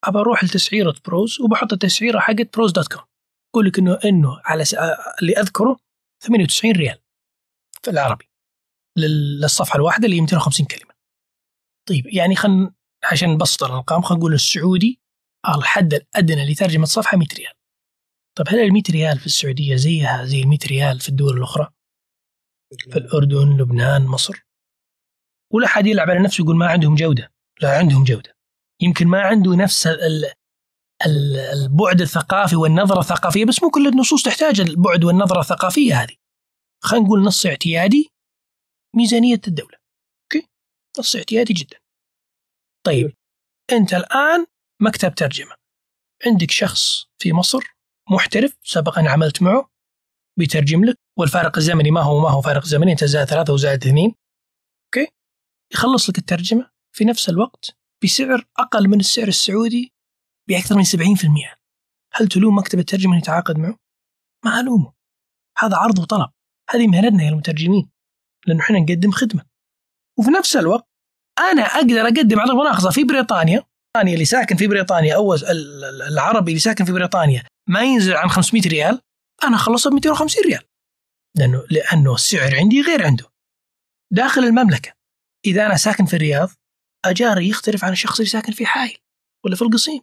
أبى أروح لتسعيرة ProZ وبحط التسعيرة حقت ProZ dot com أقول لك انه إنه على س... اللي أذكره 98 ريال في العربي للصفحة الواحدة اللي هي 250 كلمة. طيب يعني خلينا عشان نبسط الأرقام خلينا نقول السعودي الحد الأدنى لترجمة صفحة 100 ريال. طيب هل ال 100 ريال في السعودية زيها زي ال 100 ريال في الدول الأخرى؟ في الأردن، لبنان، مصر؟ ولا حد يلعب على نفسه يقول ما عندهم جودة، لا عندهم جودة. يمكن ما عنده نفس البعد الثقافي والنظرة الثقافية بس مو كل النصوص تحتاج البعد والنظرة الثقافية هذه. خلينا نقول نص اعتيادي ميزانية الدولة. أوكي؟ نص اعتيادي جدا. طيب أنت الآن مكتب ترجمة. عندك شخص في مصر محترف سبقا عملت معه بيترجم لك والفارق الزمني ما هو ما هو فارق زمني أنت زائد ثلاثة وزائد اثنين. أوكي؟ يخلص لك الترجمة في نفس الوقت بسعر أقل من السعر السعودي بأكثر من 70% هل تلوم مكتب الترجمة يتعاقد معه؟ ما ألومه. هذا عرض وطلب. هذه مهنتنا يا المترجمين لأنه إحنا نقدم خدمة. وفي نفس الوقت أنا أقدر أقدم على المناقصة في بريطانيا. اللي ساكن في بريطانيا أو العربي اللي ساكن في بريطانيا ما ينزل عن 500 ريال أنا أخلصه ب 250 ريال. لأنه لأنه السعر عندي غير عنده. داخل المملكة. إذا أنا ساكن في الرياض أجاري يختلف عن الشخص اللي ساكن في حائل ولا في القصيم.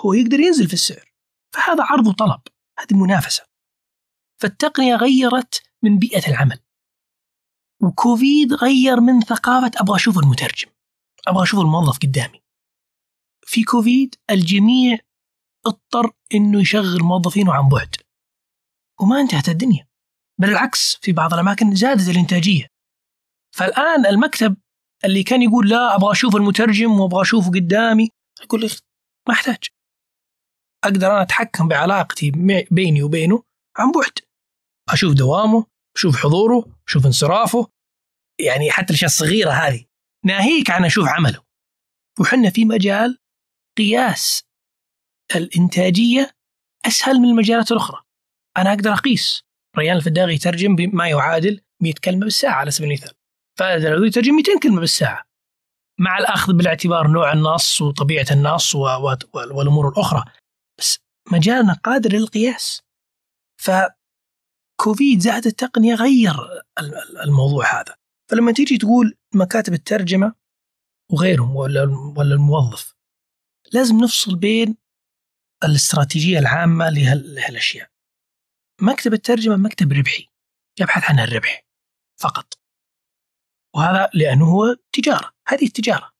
هو يقدر ينزل في السعر. فهذا عرض وطلب. هذه منافسة. فالتقنية غيرت من بيئة العمل. وكوفيد غير من ثقافة أبغى أشوف المترجم. أبغى أشوف الموظف قدامي. في كوفيد الجميع اضطر إنه يشغل موظفينه عن بعد. وما انتهت الدنيا. بل العكس في بعض الأماكن زادت الإنتاجية. فالآن المكتب اللي كان يقول لا أبغى أشوف المترجم وأبغى أشوفه قدامي أقول لك ما أحتاج. أقدر أنا أتحكم بعلاقتي بيني وبينه عن بعد. أشوف دوامه أشوف حضوره أشوف انصرافه. يعني حتى الأشياء الصغيرة هذه. ناهيك عن أشوف عمله. وحنا في مجال قياس الإنتاجية أسهل من المجالات الأخرى. أنا أقدر أقيس. ريان الفداغي يترجم بما يعادل 100 كلمة بالساعة على سبيل المثال. فالعلوي يترجم 200 كلمة بالساعة. مع الأخذ بالاعتبار نوع النص وطبيعة النص والأمور الأخرى. بس مجالنا قادر للقياس. فكوفيد زاد التقنية غير الموضوع هذا. فلما تيجي تقول مكاتب الترجمة وغيرهم ولا ولا الموظف لازم نفصل بين الاستراتيجية العامة لهالأشياء. مكتب الترجمة مكتب ربحي يبحث عن الربح فقط. وهذا لأنه هو تجارة هذه التجارة.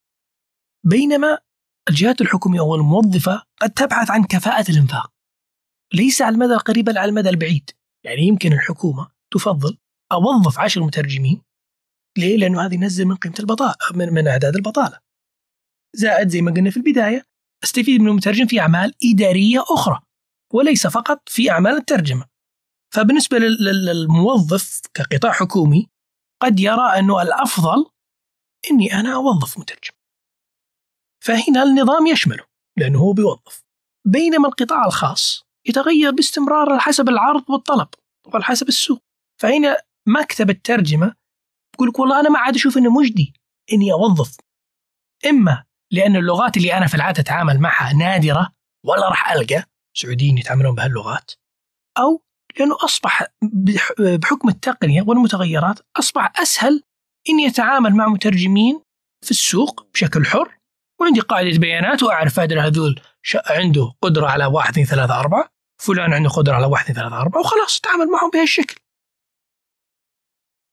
بينما الجهات الحكومية أو الموظفة قد تبحث عن كفاءة الإنفاق. ليس على المدى القريب بل على المدى البعيد. يعني يمكن الحكومة تفضل أوظف عشر مترجمين. ليه؟ لأنه هذه ينزل من قيمة البطالة من, من أعداد البطالة. زائد زي ما قلنا في البداية أستفيد من المترجم في أعمال إدارية أخرى وليس فقط في أعمال الترجمة. فبالنسبة للموظف كقطاع حكومي قد يرى أنه الأفضل أني أنا أوظف مترجم. فهنا النظام يشمله لأنه هو بيوظف. بينما القطاع الخاص يتغير باستمرار على حسب العرض والطلب وعلى حسب السوق. فهنا مكتب الترجمة يقول لك والله أنا ما عاد أشوف أنه مجدي إني أوظف. إما لأن اللغات اللي أنا في العادة أتعامل معها نادرة ولا راح ألقى سعوديين يتعاملون بهاللغات أو لأنه أصبح بحكم التقنية والمتغيرات أصبح أسهل إني أتعامل مع مترجمين في السوق بشكل حر وعندي قاعدة بيانات وأعرف هذا هذول عنده قدرة على واحد اثنين ثلاثة أربعة فلان عنده قدرة على واحد اثنين ثلاثة أربعة وخلاص أتعامل معهم بهالشكل.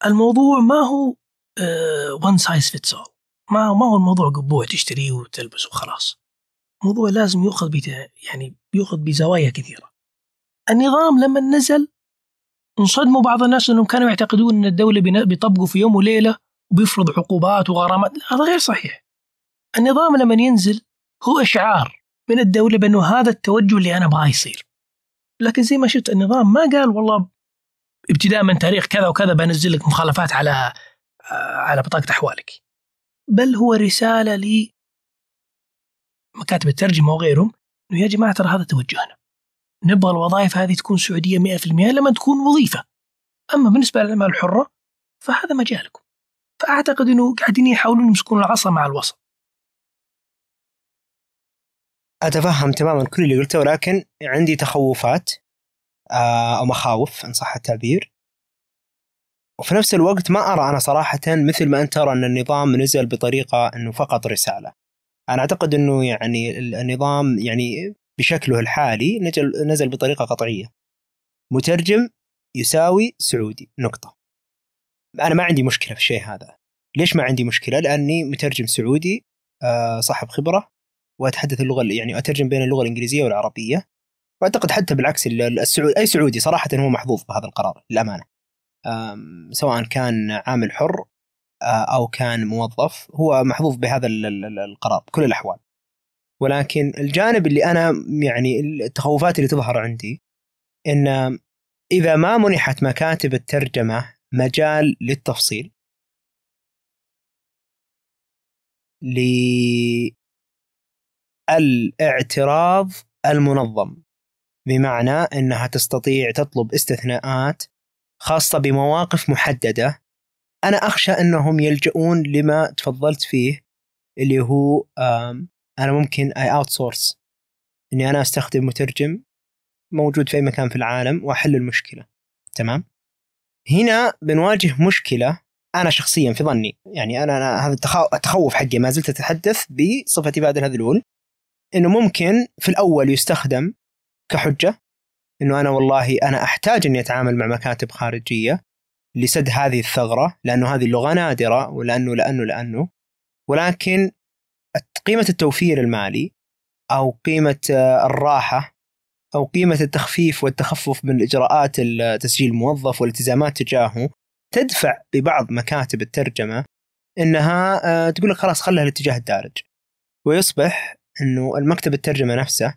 الموضوع ما هو one size fits all ما ما هو الموضوع قبوع تشتريه وتلبسه وخلاص. موضوع لازم يؤخذ يعني يؤخذ بزوايا كثيرة. النظام لما نزل انصدموا بعض الناس إنهم كانوا يعتقدون إن الدولة بيطبقوا في يوم وليلة وبيفرض عقوبات وغرامات. هذا غير صحيح. النظام لما ينزل هو إشعار من الدولة بأنه هذا التوجه اللي أنا أبغاه يصير. لكن زي ما شفت النظام ما قال والله ابتداء من تاريخ كذا وكذا بنزل لك مخالفات على على بطاقة أحوالك. بل هو رسالة ل مكاتب الترجمة وغيرهم إنه يا جماعة ترى هذا توجهنا. نبغى الوظائف هذه تكون سعودية 100% لما تكون وظيفة. أما بالنسبة للأعمال الحرة فهذا مجالكم فأعتقد أنه قاعدين يحاولون يمسكون العصا مع الوسط أتفهم تماما كل اللي قلته ولكن عندي تخوفات آه، أو مخاوف إن صح التعبير. وفي نفس الوقت ما أرى أنا صراحة مثل ما أنت ترى أن النظام نزل بطريقة أنه فقط رسالة. أنا أعتقد أنه يعني النظام يعني بشكله الحالي نزل نزل بطريقة قطعية. مترجم يساوي سعودي. نقطة. أنا ما عندي مشكلة في الشيء هذا. ليش ما عندي مشكلة؟ لأني مترجم سعودي آه، صاحب خبرة وأتحدث اللغة يعني أترجم بين اللغة الإنجليزية والعربية. وأعتقد حتى بالعكس السعودي أي سعودي صراحة هو محظوظ بهذا القرار للأمانة. سواء كان عامل حر أو كان موظف هو محظوظ بهذا القرار بكل الأحوال. ولكن الجانب اللي أنا يعني التخوفات اللي تظهر عندي إن إذا ما منحت مكاتب الترجمة مجال للتفصيل الاعتراض المنظم بمعنى إنها تستطيع تطلب استثناءات خاصة بمواقف محددة أنا أخشى أنهم يلجؤون لما تفضلت فيه اللي هو أنا ممكن I outsource إني أنا أستخدم مترجم موجود في أي مكان في العالم وأحل المشكلة. تمام؟ هنا بنواجه مشكلة أنا شخصيا في ظني. يعني أنا, أنا هذا التخوف حقي ما زلت أتحدث بصفتي بادر هذلول إنه ممكن في الأول يستخدم كحجة إنه أنا والله أنا أحتاج إني أتعامل مع مكاتب خارجية لسد هذه الثغرة لأنه هذه اللغة نادرة ولأنه لأنه لأنه. ولكن قيمة التوفير المالي أو قيمة الراحة أو قيمة التخفيف والتخفف من إجراءات تسجيل الموظف والالتزامات تجاهه تدفع ببعض مكاتب الترجمة إنها آه، تقول لك خلاص خلها الاتجاه الدارج. ويصبح إنه المكتب الترجمة نفسه آه،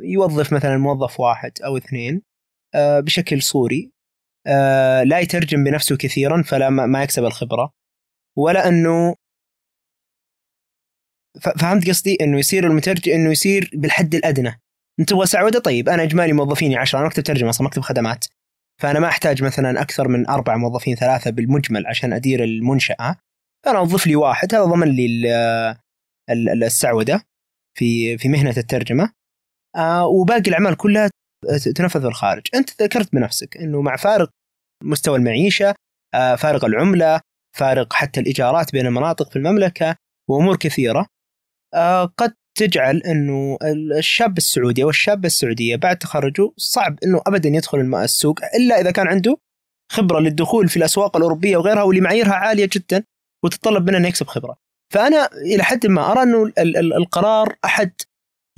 يوظف مثلا موظف واحد أو اثنين آه، بشكل صوري آه، لا يترجم بنفسه كثيرا فلا ما يكسب الخبرة ولا أنه فهمت قصدي؟ إنه يصير المترجم إنه يصير بالحد الأدنى. أنت تبغى سعودة؟ طيب أنا أجمالي موظفيني 10 أنا مكتب ترجمة أصلا مكتب خدمات. فأنا ما أحتاج مثلا أكثر من أربع موظفين ثلاثة بالمجمل عشان أدير المنشأة. فأنا أوظف لي واحد هذا ضمن لي السعودة في في مهنة الترجمة. آه وباقي الأعمال كلها تنفذ في الخارج أنت ذكرت بنفسك إنه مع فارق مستوى المعيشة آه، فارق العملة فارق حتى الإيجارات بين المناطق في المملكة وأمور كثيرة آه، قد تجعل إنه الشاب السعودي أو الشابة السعودية بعد تخرجه صعب إنه ابدا يدخل السوق إلا إذا كان عنده خبرة للدخول في الأسواق الأوروبية وغيرها واللي معاييرها عالية جدا وتتطلب منه إنه يكسب خبرة. فأنا إلى حد ما أرى إنه القرار أحد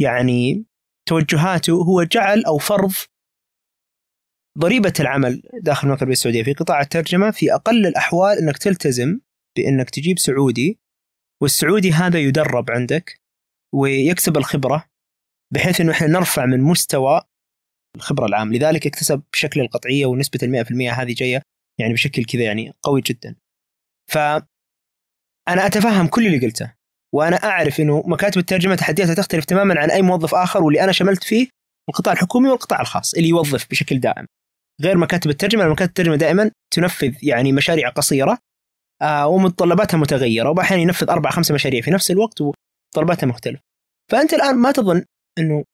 يعني توجهاته هو جعل أو فرض ضريبة العمل داخل المملكة العربية السعودية في قطاع الترجمة في أقل الأحوال أنك تلتزم بأنك تجيب سعودي والسعودي هذا يدرب عندك ويكسب الخبرة بحيث إنه إحنا نرفع من مستوى الخبرة العام لذلك اكتسب بشكل القطعية ونسبة ال 100% هذه جاية يعني بشكل كذا يعني قوي جدا. ف أنا أتفهم كل اللي قلته وأنا أعرف إنه مكاتب الترجمة تحدياتها تختلف تماما عن أي موظف آخر واللي أنا شملت فيه القطاع الحكومي والقطاع الخاص اللي يوظف بشكل دائم. غير مكاتب الترجمة، مكاتب الترجمة دائما تنفذ يعني مشاريع قصيرة آه ومتطلباتها متغيرة وأحيانا ينفذ أربع خمسه مشاريع في نفس الوقت ومتطلباتها مختلفة. فأنت الآن ما تظن إنه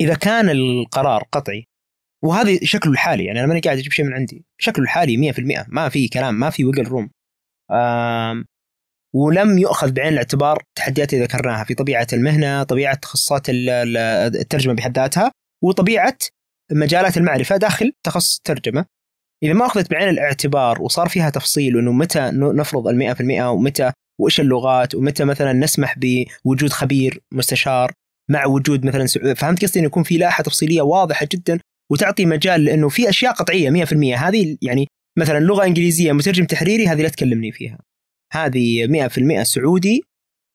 إذا كان القرار قطعي وهذا شكله الحالي يعني أنا ماني قاعد أجيب شيء من عندي شكله الحالي 100% ما في كلام ما في ويجل روم ولم يؤخذ بعين الاعتبار التحديات اللي ذكرناها في طبيعة المهنة طبيعة تخصصات الترجمة بحد ذاتها وطبيعة مجالات المعرفة داخل تخصص الترجمة. إذا ما أخذت بعين الاعتبار وصار فيها تفصيل إنه متى نفرض ال 100% ومتى وإيش اللغات ومتى مثلا نسمح بوجود خبير مستشار مع وجود مثلا فهمت قصدي؟ إنه يكون في لائحة تفصيلية واضحة جدا وتعطي مجال لإنه في أشياء قطعية 100% هذه يعني مثلا لغة إنجليزية مترجم تحريري هذه لا تكلمني فيها. هذه 100% سعودي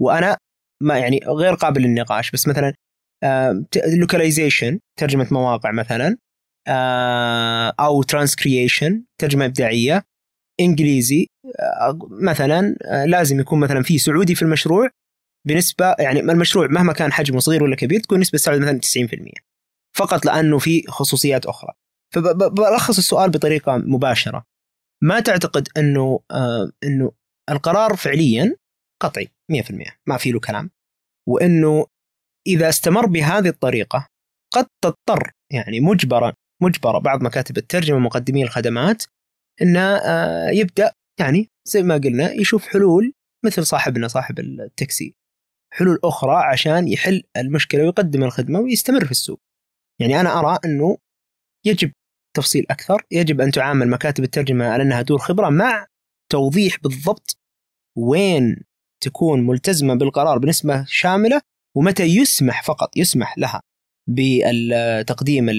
وأنا ما يعني غير قابل للنقاش. بس مثلا localization ترجمة مواقع مثلا آه، أو transcreation ترجمة إبداعية إنجليزي آه، مثلا آه، لازم يكون مثلا في سعودي في المشروع. بنسبه يعني المشروع مهما كان حجمه صغير ولا كبير تكون نسبة السعودي مثلا 90% فقط لأنه في خصوصيات أخرى. فبلخص السؤال بطريقة مباشرة. ما تعتقد أنه آه أنه القرار فعليا قطعي 100% ما في له كلام. وإنه إذا استمر بهذه الطريقة قد تضطر يعني مجبرا مجبرة بعض مكاتب الترجمة مقدمي الخدمات انه آه يبدأ يعني زي ما قلنا يشوف حلول مثل صاحبنا صاحب التاكسي. حلول أخرى عشان يحل المشكلة ويقدم الخدمة ويستمر في السوق. يعني أنا أرى إنه يجب تفصيل أكثر، يجب أن تعامل مكاتب الترجمة على إنها دور خبرة مع توضيح بالضبط وين تكون ملتزمة بالقرار بنسبة شاملة ومتى يسمح فقط يسمح لها بتقديم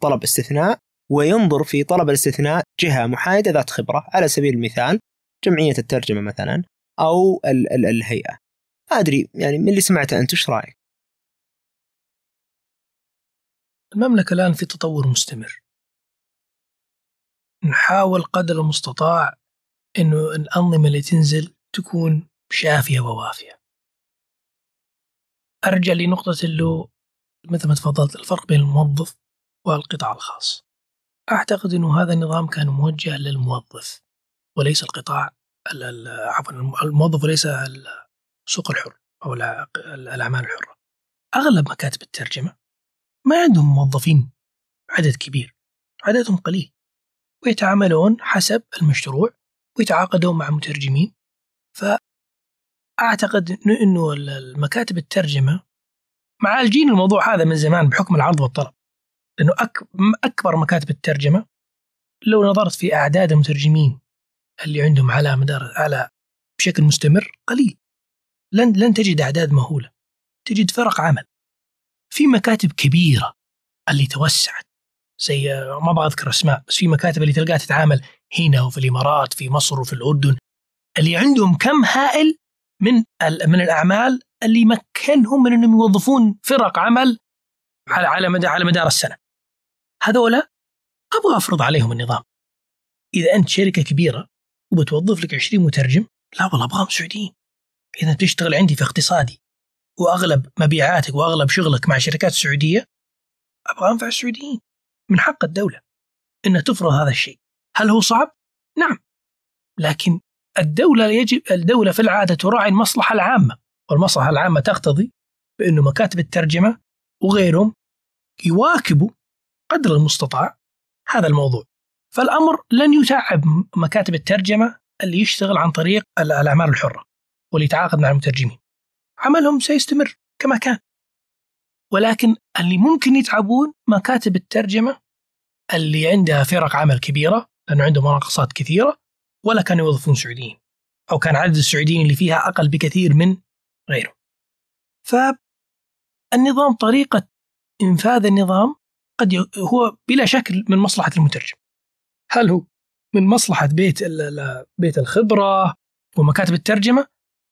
طلب استثناء وينظر في طلب الاستثناء جهة محايدة ذات خبرة على سبيل المثال جمعية الترجمة مثلا أو الهيئة ما أدري يعني من اللي سمعته أنت إيش رأيك؟ المملكة الآن في تطور مستمر. نحاول قدر المستطاع إنه الأنظمة اللي تنزل تكون شافية ووافية. أرجع لنقطة اللي مثل ما تفضلت الفرق بين الموظف والقطاع الخاص. أعتقد إنه هذا النظام كان موجه للموظف وليس القطاع عفوا الموظف وليس السوق الحر أو الأعمال الحرة أغلب مكاتب الترجمة ما عندهم موظفين عدد كبير عددهم قليل ويتعاملون حسب المشروع ويتعاقدون مع مترجمين فأعتقد أنه المكاتب الترجمة معالجين الموضوع هذا من زمان بحكم العرض والطلب. لأنه أكبر مكاتب الترجمة لو نظرت في أعداد المترجمين اللي عندهم على مدار على بشكل مستمر قليل. لن لن تجد أعداد مهولة. تجد فرق عمل. في مكاتب كبيرة اللي توسعت زي ما أبغى أذكر أسماء بس في مكاتب اللي تلقاها تتعامل هنا وفي الإمارات في مصر وفي الأردن. اللي عندهم كم هائل من من الأعمال اللي مكنهم من إنهم يوظفون فرق عمل على على مدار على مدار السنة. هذولا أبغى أفرض عليهم النظام. إذا أنت شركة كبيرة وبتوظف لك 20 مترجم لا والله أبغاهم سعوديين. إذا تشتغل عندي في اقتصادي وأغلب مبيعاتك وأغلب شغلك مع شركات سعودية أبغى انفع السعوديين من حق الدولة إنها تفرض هذا الشيء هل هو صعب؟ نعم لكن الدولة يجب الدولة في العادة تراعي المصلحة العامة والمصلحة العامة تقتضي بأنه مكاتب الترجمة وغيرهم يواكبوا قدر المستطاع هذا الموضوع. فالأمر لن يتعب مكاتب الترجمة اللي يشتغل عن طريق الأعمال الحرة واللي يتعاقد مع المترجمين. عملهم سيستمر كما كان. ولكن اللي ممكن يتعبون مكاتب الترجمة اللي عندها فرق عمل كبيرة لأنه عندهم مناقصات كثيرة ولا كانوا يوظفون سعوديين أو كان عدد السعوديين اللي فيها أقل بكثير من غيره. فالنظام طريقة إنفاذ النظام قد هو بلا شك من مصلحة المترجم. هل هو من مصلحة بيت بيت الخبرة ومكاتب الترجمة؟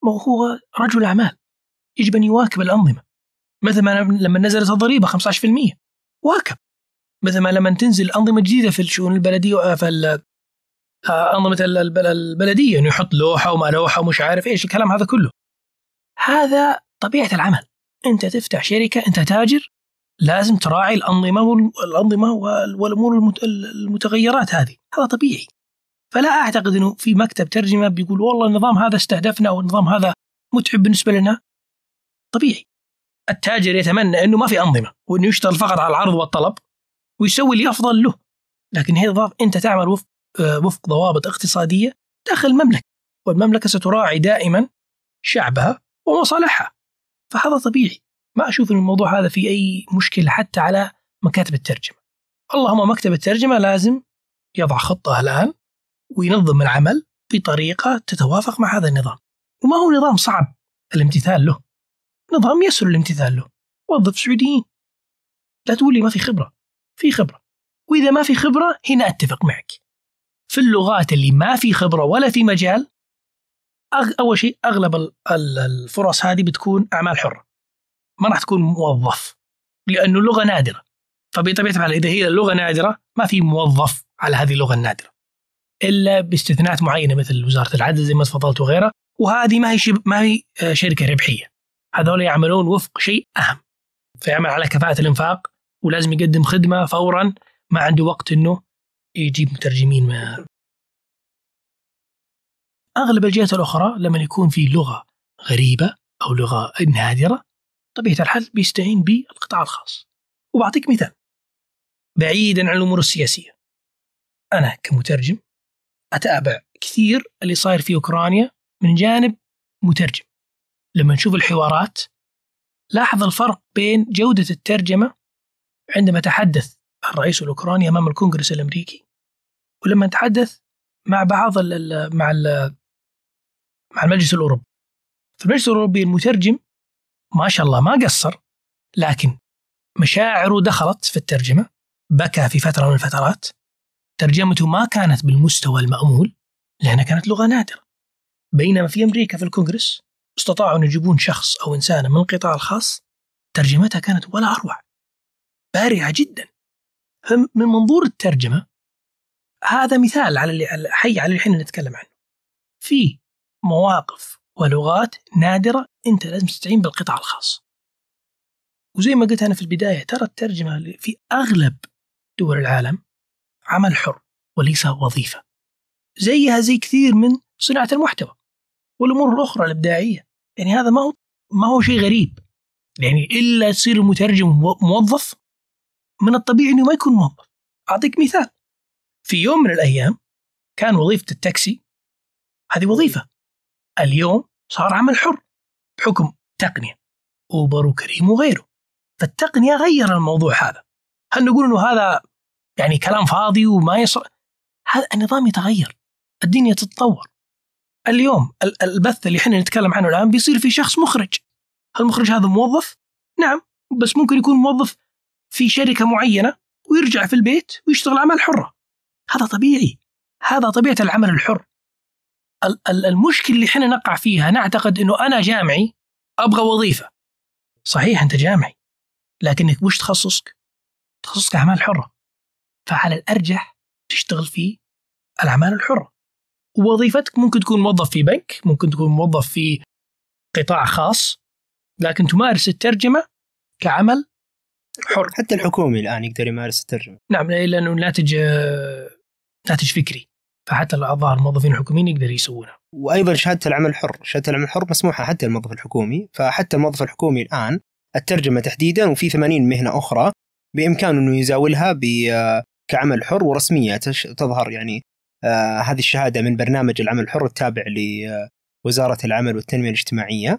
ما هو رجل أعمال يجب أن يواكب الأنظمة. مثل ما لما نزلت الضريبة 15% واكب مثل ما لما تنزل أنظمة جديدة في الشؤون البلدية في أنظمة البلدية إنه يحط لوحة وما لوحة ومش عارف إيش الكلام هذا كله. هذا طبيعة العمل. أنت تفتح شركة أنت تاجر لازم تراعي الأنظمة والانظمه والأمور المتغيرات هذه، هذا طبيعي. فلا أعتقد إنه في مكتب ترجمة بيقول والله النظام هذا استهدفنا والنظام هذا متعب بالنسبة لنا. طبيعي. التاجر يتمنى إنه ما في أنظمة وإنه يشتغل فقط على العرض والطلب ويسوي اللي أفضل له. لكن هي أنت تعمل وفق وفق ضوابط اقتصادية داخل المملكة والمملكة ستراعي دائما شعبها ومصالحها. فهذا طبيعي. ما أشوف إن الموضوع هذا في أي مشكلة حتى على مكاتب الترجمة. اللهم مكتب الترجمة لازم يضع خطة الآن وينظم العمل بطريقة تتوافق مع هذا النظام. وما هو نظام صعب الامتثال له. نظام يسهل الامتثال له. وظف سعوديين. لا تقول لي ما في خبرة. في خبرة. وإذا ما في خبرة هنا أتفق معك. في اللغات اللي ما في خبرة ولا في مجال أول شيء أغلب الفرص هذه بتكون أعمال حرة. ما راح تكون موظف لأنه اللغة نادرة. فبطبيعه الحال إذا هي اللغة نادرة ما في موظف على هذه اللغة النادرة. إلا باستثناءات معينة مثل وزارة العدل زي ما تفضلت وغيرها وهذه ما هي شب... ما هي شركة ربحية. هذول يعملون وفق شيء أهم. فيعمل على كفاءة الإنفاق ولازم يقدم خدمة فورا ما عنده وقت إنه يجيب مترجمين ما. أغلب الجهات الأخرى لما يكون في لغة غريبة أو لغة نادرة طبيعة الحال بيستعين بالقطاع الخاص. وبعطيك مثال. بعيدا عن الأمور السياسية. أنا كمترجم أتابع كثير اللي صاير في أوكرانيا من جانب مترجم. لما نشوف الحوارات لاحظ الفرق بين جودة الترجمة عندما تحدث الرئيس الأوكراني أمام الكونغرس الأمريكي. ولما نتحدث مع بعض ال مع ال مع المجلس الأوروبي. في المجلس الأوروبي المترجم ما شاء الله ما قصر لكن مشاعره دخلت في الترجمة بكى في فترة من الفترات. ترجمته ما كانت بالمستوى المأمول لأنها كانت لغة نادرة. بينما في أمريكا في الكونغرس استطاعوا أن يجيبون شخص أو انسانه من القطاع الخاص ترجمتها كانت ولا أروع. بارعة جدا. من منظور الترجمة هذا مثال على اللي حي على اللي إحنا نتكلم عنه. في مواقف ولغات نادرة أنت لازم تستعين بالقطاع الخاص. وزي ما قلت أنا في البداية ترى الترجمة في أغلب دول العالم عمل حر وليس وظيفة. زيها زي كثير من صناعة المحتوى والأمور الأخرى الإبداعية. يعني هذا ما هو ما هو شيء غريب. يعني إلا تصير المترجم موظف من الطبيعي أنه ما يكون موظف. أعطيك مثال. في يوم من الأيام كان وظيفة التاكسي هذه وظيفة. اليوم صار عمل حر بحكم تقنية أوبر وكريم وغيره. فالتقنية غير الموضوع هذا. هل نقول أنه هذا يعني كلام فاضي وما يصل هذا النظام يتغير. الدنيا تتطور. اليوم البث اللي إحنا نتكلم عنه الآن بيصير في شخص مخرج. المخرج هذا موظف؟ نعم بس ممكن يكون موظف في شركة معينة ويرجع في البيت ويشتغل عمل حرة. هذا طبيعي. هذا طبيعة العمل الحر. المشكلة اللي إحنا نقع فيها نعتقد إنه أنا جامعي أبغى وظيفة. صحيح أنت جامعي لكنك وش تخصصك؟ تخصصك أعمال حرة. فعلى الأرجح تشتغل في الأعمال الحرة. ووظيفتك ممكن تكون موظف في بنك ممكن تكون موظف في قطاع خاص لكن تمارس الترجمة كعمل حر. حتى الحكومي الآن يقدر يمارس الترجمة. نعم لأنه ناتج ناتج فكري. فحتى الأعضاء الموظفين الحكوميين يقدر يسوونها وأيضا شهادة العمل الحر شهادة العمل الحر مسموحة حتى الموظف الحكومي. فحتى الموظف الحكومي الآن الترجمة تحديدا وفي 80 مهنة أخرى بامكانه أنه يزاولها كعمل حر ورسمية تظهر يعني آه هذه الشهادة من برنامج العمل الحر التابع لوزاره العمل والتنمية الاجتماعية.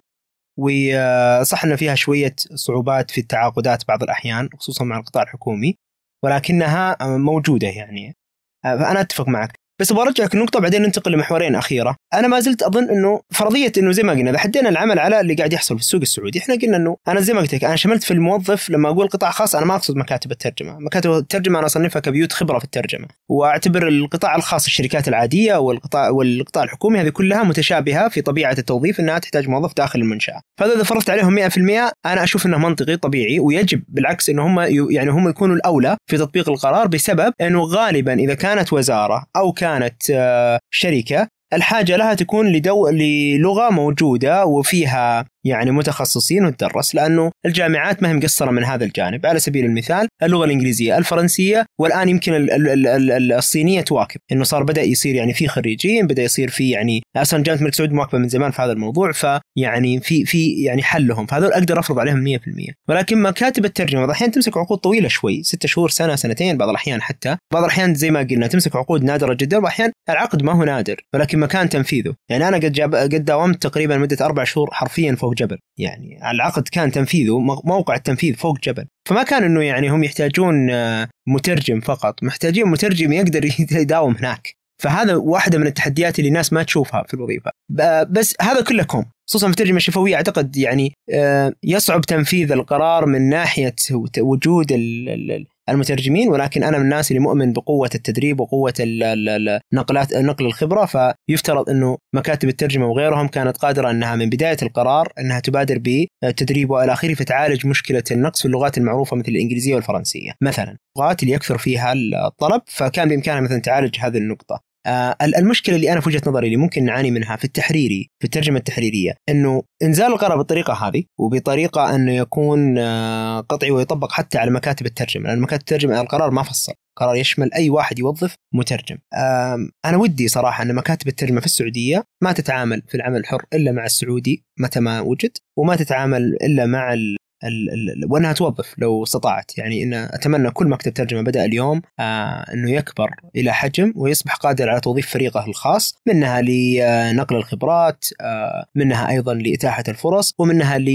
وصح ان فيها شوية صعوبات في التعاقدات بعض الأحيان خصوصا مع القطاع الحكومي ولكنها موجودة يعني. فأنا أتفق معك. بس أبغى أرجعك النقطة بعدين ننتقل لمحورين أخيرة، أنا ما زلت أظن أنه فرضية أنه زي ما قلنا إذا حدينا العمل على اللي قاعد يحصل في السوق السعودي، إحنا قلنا أنه أنا زي ما قلت لك أنا شملت في الموظف لما أقول قطاع خاص أنا ما أقصد مكاتب الترجمة، مكاتب الترجمة أنا أصنفها كبيوت خبرة في الترجمة، وأعتبر القطاع الخاص الشركات العادية والقطاع والقطاع الحكومي هذه كلها متشابهة في طبيعة التوظيف أنها تحتاج موظف داخل المنشأة، فهذا إذا فرضت عليهم 100% أنا أشوف أنه منطقي طبيعي ويجب بالعكس أنه هم يعني هم يكونوا الأولى في تطبيق القرار بسبب أنه غالبا إذا كانت وزارة أو كانت آه، شركة الحاجة لها تكون لدو... للغة موجودة وفيها يعني متخصصين وتدرس لأنه الجامعات ما هي مقصرة من هذا الجانب. على سبيل المثال اللغة الإنجليزية الفرنسية والآن يمكن الصينية تواكب. إنه صار بدأ يصير يعني في خريجين بدأ يصير في يعني أصلا جامعة الملك سعود مواكبة من زمان في هذا الموضوع فيعني في في يعني حلهم. فهذول أقدر أفرض عليهم 100% ولكن مكاتب الترجمة بعض الأحيان تمسك عقود طويلة شوي ست شهور سنة سنتين بعض الأحيان حتى. بعض الأحيان زي ما قلنا تمسك عقود نادرة جدا بعض الأحيان العقد ما هو نادر ولكن مكان تنفيذه. يعني أنا قد جاب قد داومت تقريبا مدة أربع شهور حرفيا فوق جبل. يعني العقد كان تنفيذه موقع التنفيذ فوق جبل. فما كان إنه يعني هم يحتاجون آه، مترجم فقط. محتاجين مترجم يقدر يداوم هناك. فهذا واحدة من التحديات اللي الناس ما تشوفها في الوظيفة. بس هذا كله كوم. خصوصا في الترجمة الشفوية أعتقد يعني آه، يصعب تنفيذ القرار من ناحية وجود المترجمين ولكن أنا من الناس اللي مؤمن بقوة التدريب وقوة النقلات نقل الخبرة فيفترض إنه مكاتب الترجمة وغيرهم كانت قادرة إنها من بداية القرار إنها تبادر بالتدريب وإلى آخره فتعالج مشكلة النقص في اللغات المعروفة مثل الإنجليزية والفرنسية. مثلا اللغات اللي يكثر فيها الطلب فكان بإمكانها مثلا تعالج هذه النقطة. آه، المشكلة اللي أنا في وجهة نظري اللي ممكن نعاني منها في التحريري في الترجمة التحريرية إنه إنزال القرار بالطريقة هذه وبطريقة انه يكون آه، قطعي ويطبق حتى على مكاتب الترجمة لأن مكاتب الترجمة القرار ما فصل قرار يشمل أي واحد يوظف مترجم. أنا ودي صراحة أن مكاتب الترجمة في السعودية ما تتعامل في العمل الحر إلا مع السعودي متى ما وجد وما تتعامل إلا مع ال ال وانها توظف لو استطاعت يعني إن أتمنى كل مكتب ترجمة بدأ اليوم آه إنه يكبر إلى حجم ويصبح قادر على توظيف فريقه الخاص منها لنقل الخبرات آه منها أيضا لإتاحة الفرص ومنها ل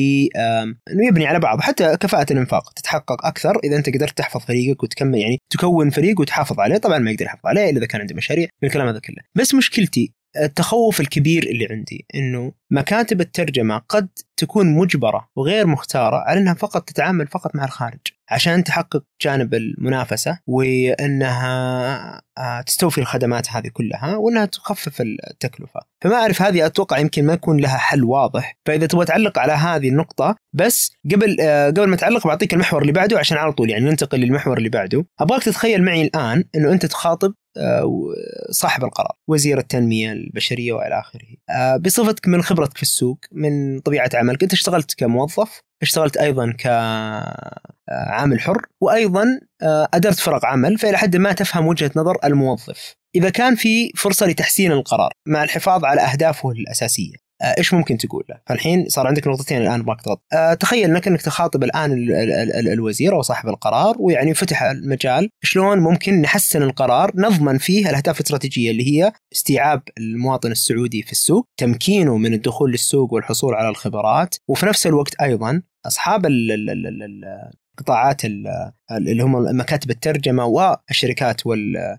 إنه يبني على بعض. حتى كفاءة الإنفاق تتحقق أكثر إذا أنت قدرت تحفظ فريقك وتكمل يعني تكون فريق وتحافظ عليه. طبعا ما يقدر يحافظ عليه إلا إذا كان عنده مشاريع الكلام هذا كله. بس مشكلتي التخوف الكبير اللي عندي إنه مكاتب الترجمة قد تكون مجبرة وغير مختارة على إنها فقط تتعامل فقط مع الخارج عشان تحقق جانب المنافسة وإنها آه، تستوفي الخدمات هذه كلها وإنها تخفف التكلفة، فما أعرف هذه أتوقع يمكن ما يكون لها حل واضح، فإذا تبغى تعلق على هذه النقطة بس قبل آه، قبل ما تعلق بعطيك المحور اللي بعده عشان على طول يعني ننتقل للمحور اللي بعده، أبغاك تتخيل معي الآن إنه أنت تخاطب صاحب القرار وزير التنمية البشرية وإلى آخره بصفتك من خبرتك في السوق من طبيعة عملك أنت اشتغلت كموظف اشتغلت أيضا كعامل حر وأيضا آه، أدرت فرق عمل فإلى حد ما تفهم وجهة نظر الموظف. إذا كان في فرصة لتحسين القرار مع الحفاظ على أهدافه الأساسية آه، إيش ممكن تقول له؟ فالحين صار عندك نقطتين الآن ما تضغط. أه تخيل إنك إنك تخاطب الآن ال ال ال الوزير أو صاحب القرار ويعني فتح المجال شلون ممكن نحسن القرار نضمن فيه الأهداف الاستراتيجية اللي هي استيعاب المواطن السعودي في السوق، تمكينه من الدخول للسوق والحصول على الخبرات، وفي نفس الوقت أيضا أصحاب القطاعات اللي هم مكاتب الترجمة والشركات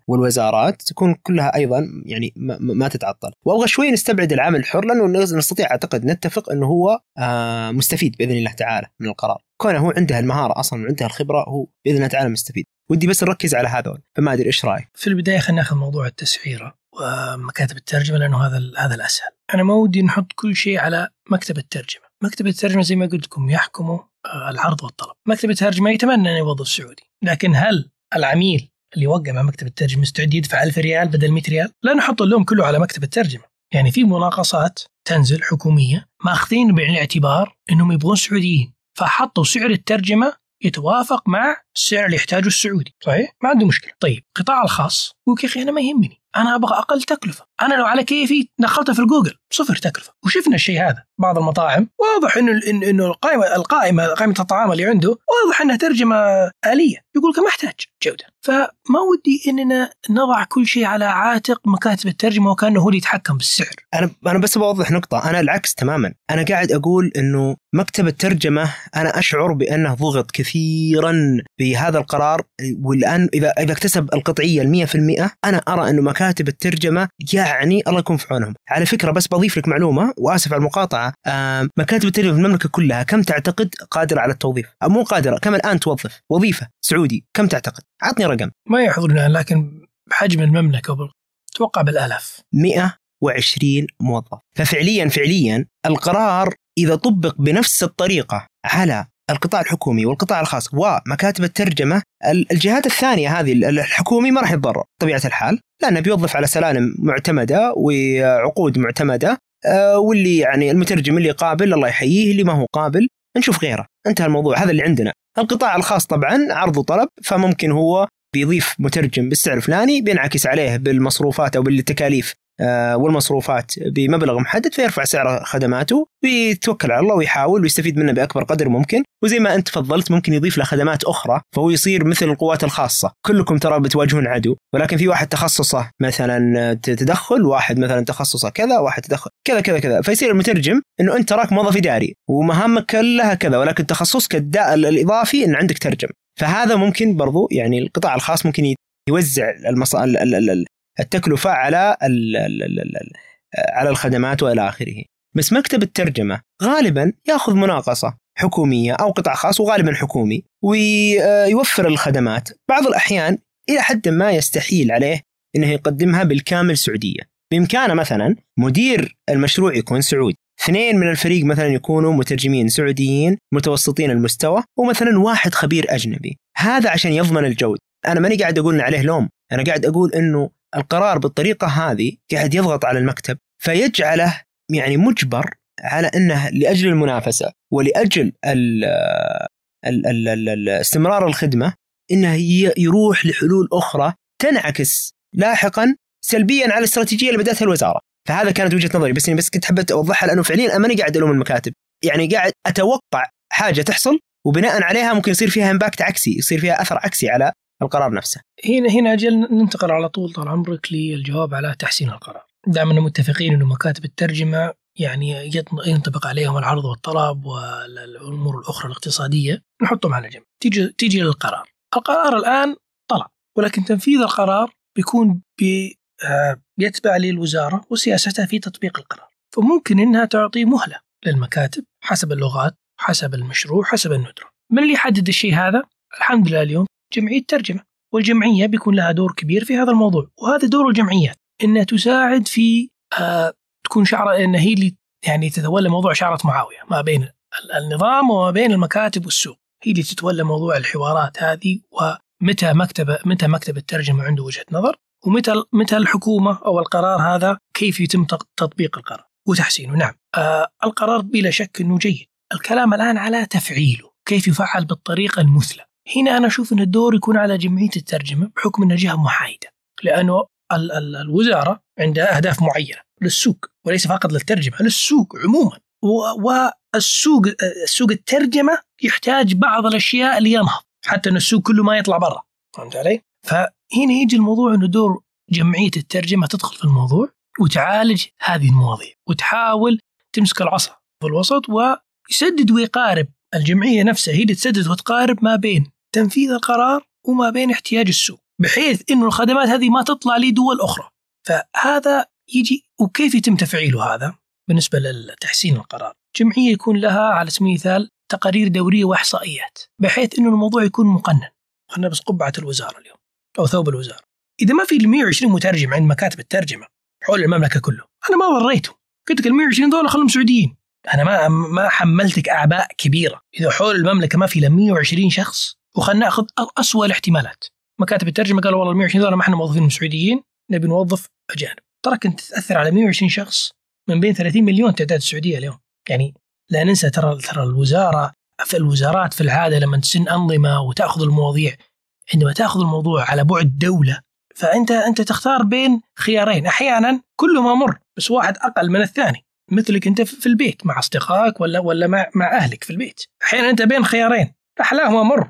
والوزارات تكون كلها أيضا يعني ما تتعطل. وأبغى شوي نستبعد العمل الحر لأنه نستطيع أعتقد نتفق إنه هو آه، مستفيد بإذن الله تعالى من القرار. كونه هو عنده المهارة أصلا وعنده الخبرة هو بإذن الله تعالى مستفيد. ودي بس نركز على هذول فما أدري إيش رأيك؟ في البداية خلينا ناخذ موضوع التسعيره ومكاتب الترجمة لأنه هذا هذا الأسهل. أنا ما ودي نحط كل شيء على مكتب الترجمة. مكتب الترجمة زي ما قلت لكم يحكموا آه، العرض والطلب. مكتب الترجمة يتمنى أن يوظف سعودي لكن هل العميل اللي وقع مع مكتب الترجمة مستعد يدفع 1000 ريال بدل 100 ريال؟ لا نحط اللوم كله على مكتب الترجمة. يعني في مناقصات تنزل حكومية ماخذين بعين الاعتبار إنهم يبغون سعوديين فحطوا سعر الترجمة يتوافق مع السعر اللي يحتاجه السعودي. صحيح؟ ما عنده مشكلة. طيب القطاع الخاص يقول يا أخي أنا ما يهمني. أنا أبغى أقل تكلفة. أنا لو على كيفي دخلتها في الجوجل. صفر تكلفة. وشفنا الشيء هذا. بعض المطاعم واضح إنه إنه القائمه القائمه قائمة الطعام اللي عنده واضح إنها ترجمة آلية يقول لك ما أحتاج جودة. فما ودي إننا نضع كل شيء على عاتق مكاتب الترجمة وكأنه هو اللي يتحكم بالسعر. أنا أنا بس بوضح نقطة أنا العكس تماما. أنا قاعد أقول إنه مكتب الترجمة أنا أشعر بأنه ضغط كثيرا بهذا القرار والآن اذا إذا اكتسب القطعية ال 100% أنا أرى إنه مكاتب الترجمة يعني الله يكون في عونهم. على فكرة بس بضيف لك معلومة وآسف على المقاطعة مكاتب الترجمه في المملكة كلها كم تعتقد قادرة على التوظيف؟ مو قادرة كم الآن توظف؟ وظيفة سعودي كم تعتقد؟ عطني رقم. ما يحضرنا لكن بحجم المملكة أتوقع بالآلاف. 120 موظف. ففعليا فعليا القرار إذا طبق بنفس الطريقة على القطاع الحكومي والقطاع الخاص ومكاتب الترجمة الجهات الثانية هذه الحكومي ما راح يتضرر. طبيعة الحال لأنه بيوظف على سلالم معتمدة وعقود معتمدة واللي يعني المترجم اللي قابل الله يحييه اللي ما هو قابل نشوف غيره. انتهى الموضوع. هذا اللي عندنا. القطاع الخاص طبعا عرض وطلب فممكن هو بيضيف مترجم بالسعر الفلاني بينعكس عليه بالمصروفات أو بالتكاليف آه، والمصروفات بمبلغ محدد فيرفع سعر خدماته ويتوكل على الله ويحاول ويستفيد منه بأكبر قدر ممكن. وزي ما أنت تفضلت ممكن يضيف له خدمات أخرى فهو يصير مثل القوات الخاصة. كلكم ترى بتواجهون عدو ولكن في واحد تخصصه مثلا تدخل واحد مثلا تخصصه كذا واحد تدخل كذا كذا كذا. فيصير المترجم إنه أنت تراك موظف إداري ومهامك كلها كذا ولكن تخصصك الإضافي إن عندك ترجم. فهذا ممكن برضو يعني القطاع الخاص ممكن يوزع المص... التكلفة على على الخدمات وإلى آخره. بس مكتب الترجمة غالبا يأخذ مناقصة حكومية أو قطاع خاص وغالبا حكومي ويوفر الخدمات، بعض الأحيان إلى حد ما يستحيل عليه إنه يقدمها بالكامل سعودية. بإمكانه مثلا مدير المشروع يكون سعودي، اثنين من الفريق مثلا يكونوا مترجمين سعوديين متوسطين المستوى ومثلا واحد خبير أجنبي، هذا عشان يضمن الجودة. أنا ماني قاعد أقول عليه لوم، أنا قاعد أقول إنه القرار بالطريقة هذه قاعد يضغط على المكتب فيجعله يعني مجبر على إنه لأجل المنافسة ولأجل استمرار الخدمة إنه يروح لحلول أخرى تنعكس لاحقا سلبيا على الاستراتيجيه اللي بدأتها الوزارة. فهذا كانت وجهة نظري بس بس كنت حبيت أوضحها لأنه فعليا ماني قاعد ألوم المكاتب. يعني قاعد أتوقع حاجة تحصل وبناء عليها ممكن يصير فيها impact عكسي يصير فيها أثر عكسي على القرار نفسه. هنا هنا أجل ننتقل على طول طال عمرك للجواب على تحسين القرار. دائما متفقين إنه مكاتب الترجمة يعني ينطبق عليهم العرض والطلب والأمور الأخرى الاقتصادية. نحطهم على جنب. تيجي تيجي للقرار. القرار الآن طلع ولكن تنفيذ القرار بيكون بي آه، يتبع للوزارة وسياستها في تطبيق القرار. فممكن إنها تعطي مهلة للمكاتب حسب اللغات حسب المشروع حسب الندرة. من اللي يحدد الشيء هذا؟ الحمد لله اليوم جمعية ترجمة والجمعية بيكون لها دور كبير في هذا الموضوع وهذا دور الجمعيات إنها تساعد في آه تكون شعره إن هي اللي يعني تتولى موضوع شعرة معاوية ما بين النظام وما بين المكاتب والسوق. هي اللي تتولى موضوع الحوارات هذه ومتى مكتب متى مكتب الترجمة عنده وجهة نظر ومتى متى الحكومة أو القرار هذا كيف يتم تطبيق القرار وتحسينه. نعم. آه القرار بلا شك إنه جيد. الكلام الآن على تفعيله كيف يفعل بالطريقة المثلى. هنا أنا أشوف إن الدور يكون على جمعية الترجمة بحكم إنها جهة محايدة لأنه ال ال الوزارة عندها أهداف معينة للسوق وليس فقط للترجمة للسوق عموما والسوق السوق الترجمة يحتاج بعض الأشياء لينهض حتى إن السوق كله ما يطلع برا فهمت علي؟ فهنا يجي الموضوع إنه دور جمعية الترجمة تدخل في الموضوع وتعالج هذه المواضيع وتحاول تمسك العصا في الوسط ويسدد ويقارب الجمعية نفسها هي اللي تسدد وتقارب ما بين تنفيذ القرار وما بين احتياج السوق بحيث إنه الخدمات هذه ما تطلع لدول أخرى. فهذا يجي وكيف يتم تفعيله هذا؟ بالنسبة لتحسين القرار. جمعية يكون لها على سبيل المثال تقارير دورية وإحصائيات بحيث إنه الموضوع يكون مقنن. خلينا بس قبعة الوزارة اليوم أو ثوب الوزارة. إذا ما في ال 120 مترجم عند مكاتب الترجمة حول المملكة كله أنا ما وريته. قلت لك ال 120 دول خلهم سعوديين. أنا ما ما حملتك أعباء كبيرة. إذا حول المملكة ما في إلا 120 شخص وخلنا ناخذ اسوء الاحتمالات. مكاتب الترجمة قالوا والله 120 دولار ما إحنا موظفين سعوديين نبي نوظف أجانب. ترى كنت تاثر على 120 شخص من بين 30 مليون تعداد السعودية اليوم. يعني لا ننسى ترى ترى الوزارة في الوزارات في العادة لما تسن أنظمة وتأخذ المواضيع عندما تأخذ الموضوع على بعد دولة فأنت أنت تختار بين خيارين. أحيانا كلهما مر بس واحد أقل من الثاني. مثلك أنت في البيت مع أصدقائك ولا ولا مع مع أهلك في البيت. أحيانا أنت بين خيارين. أحلاهما مر.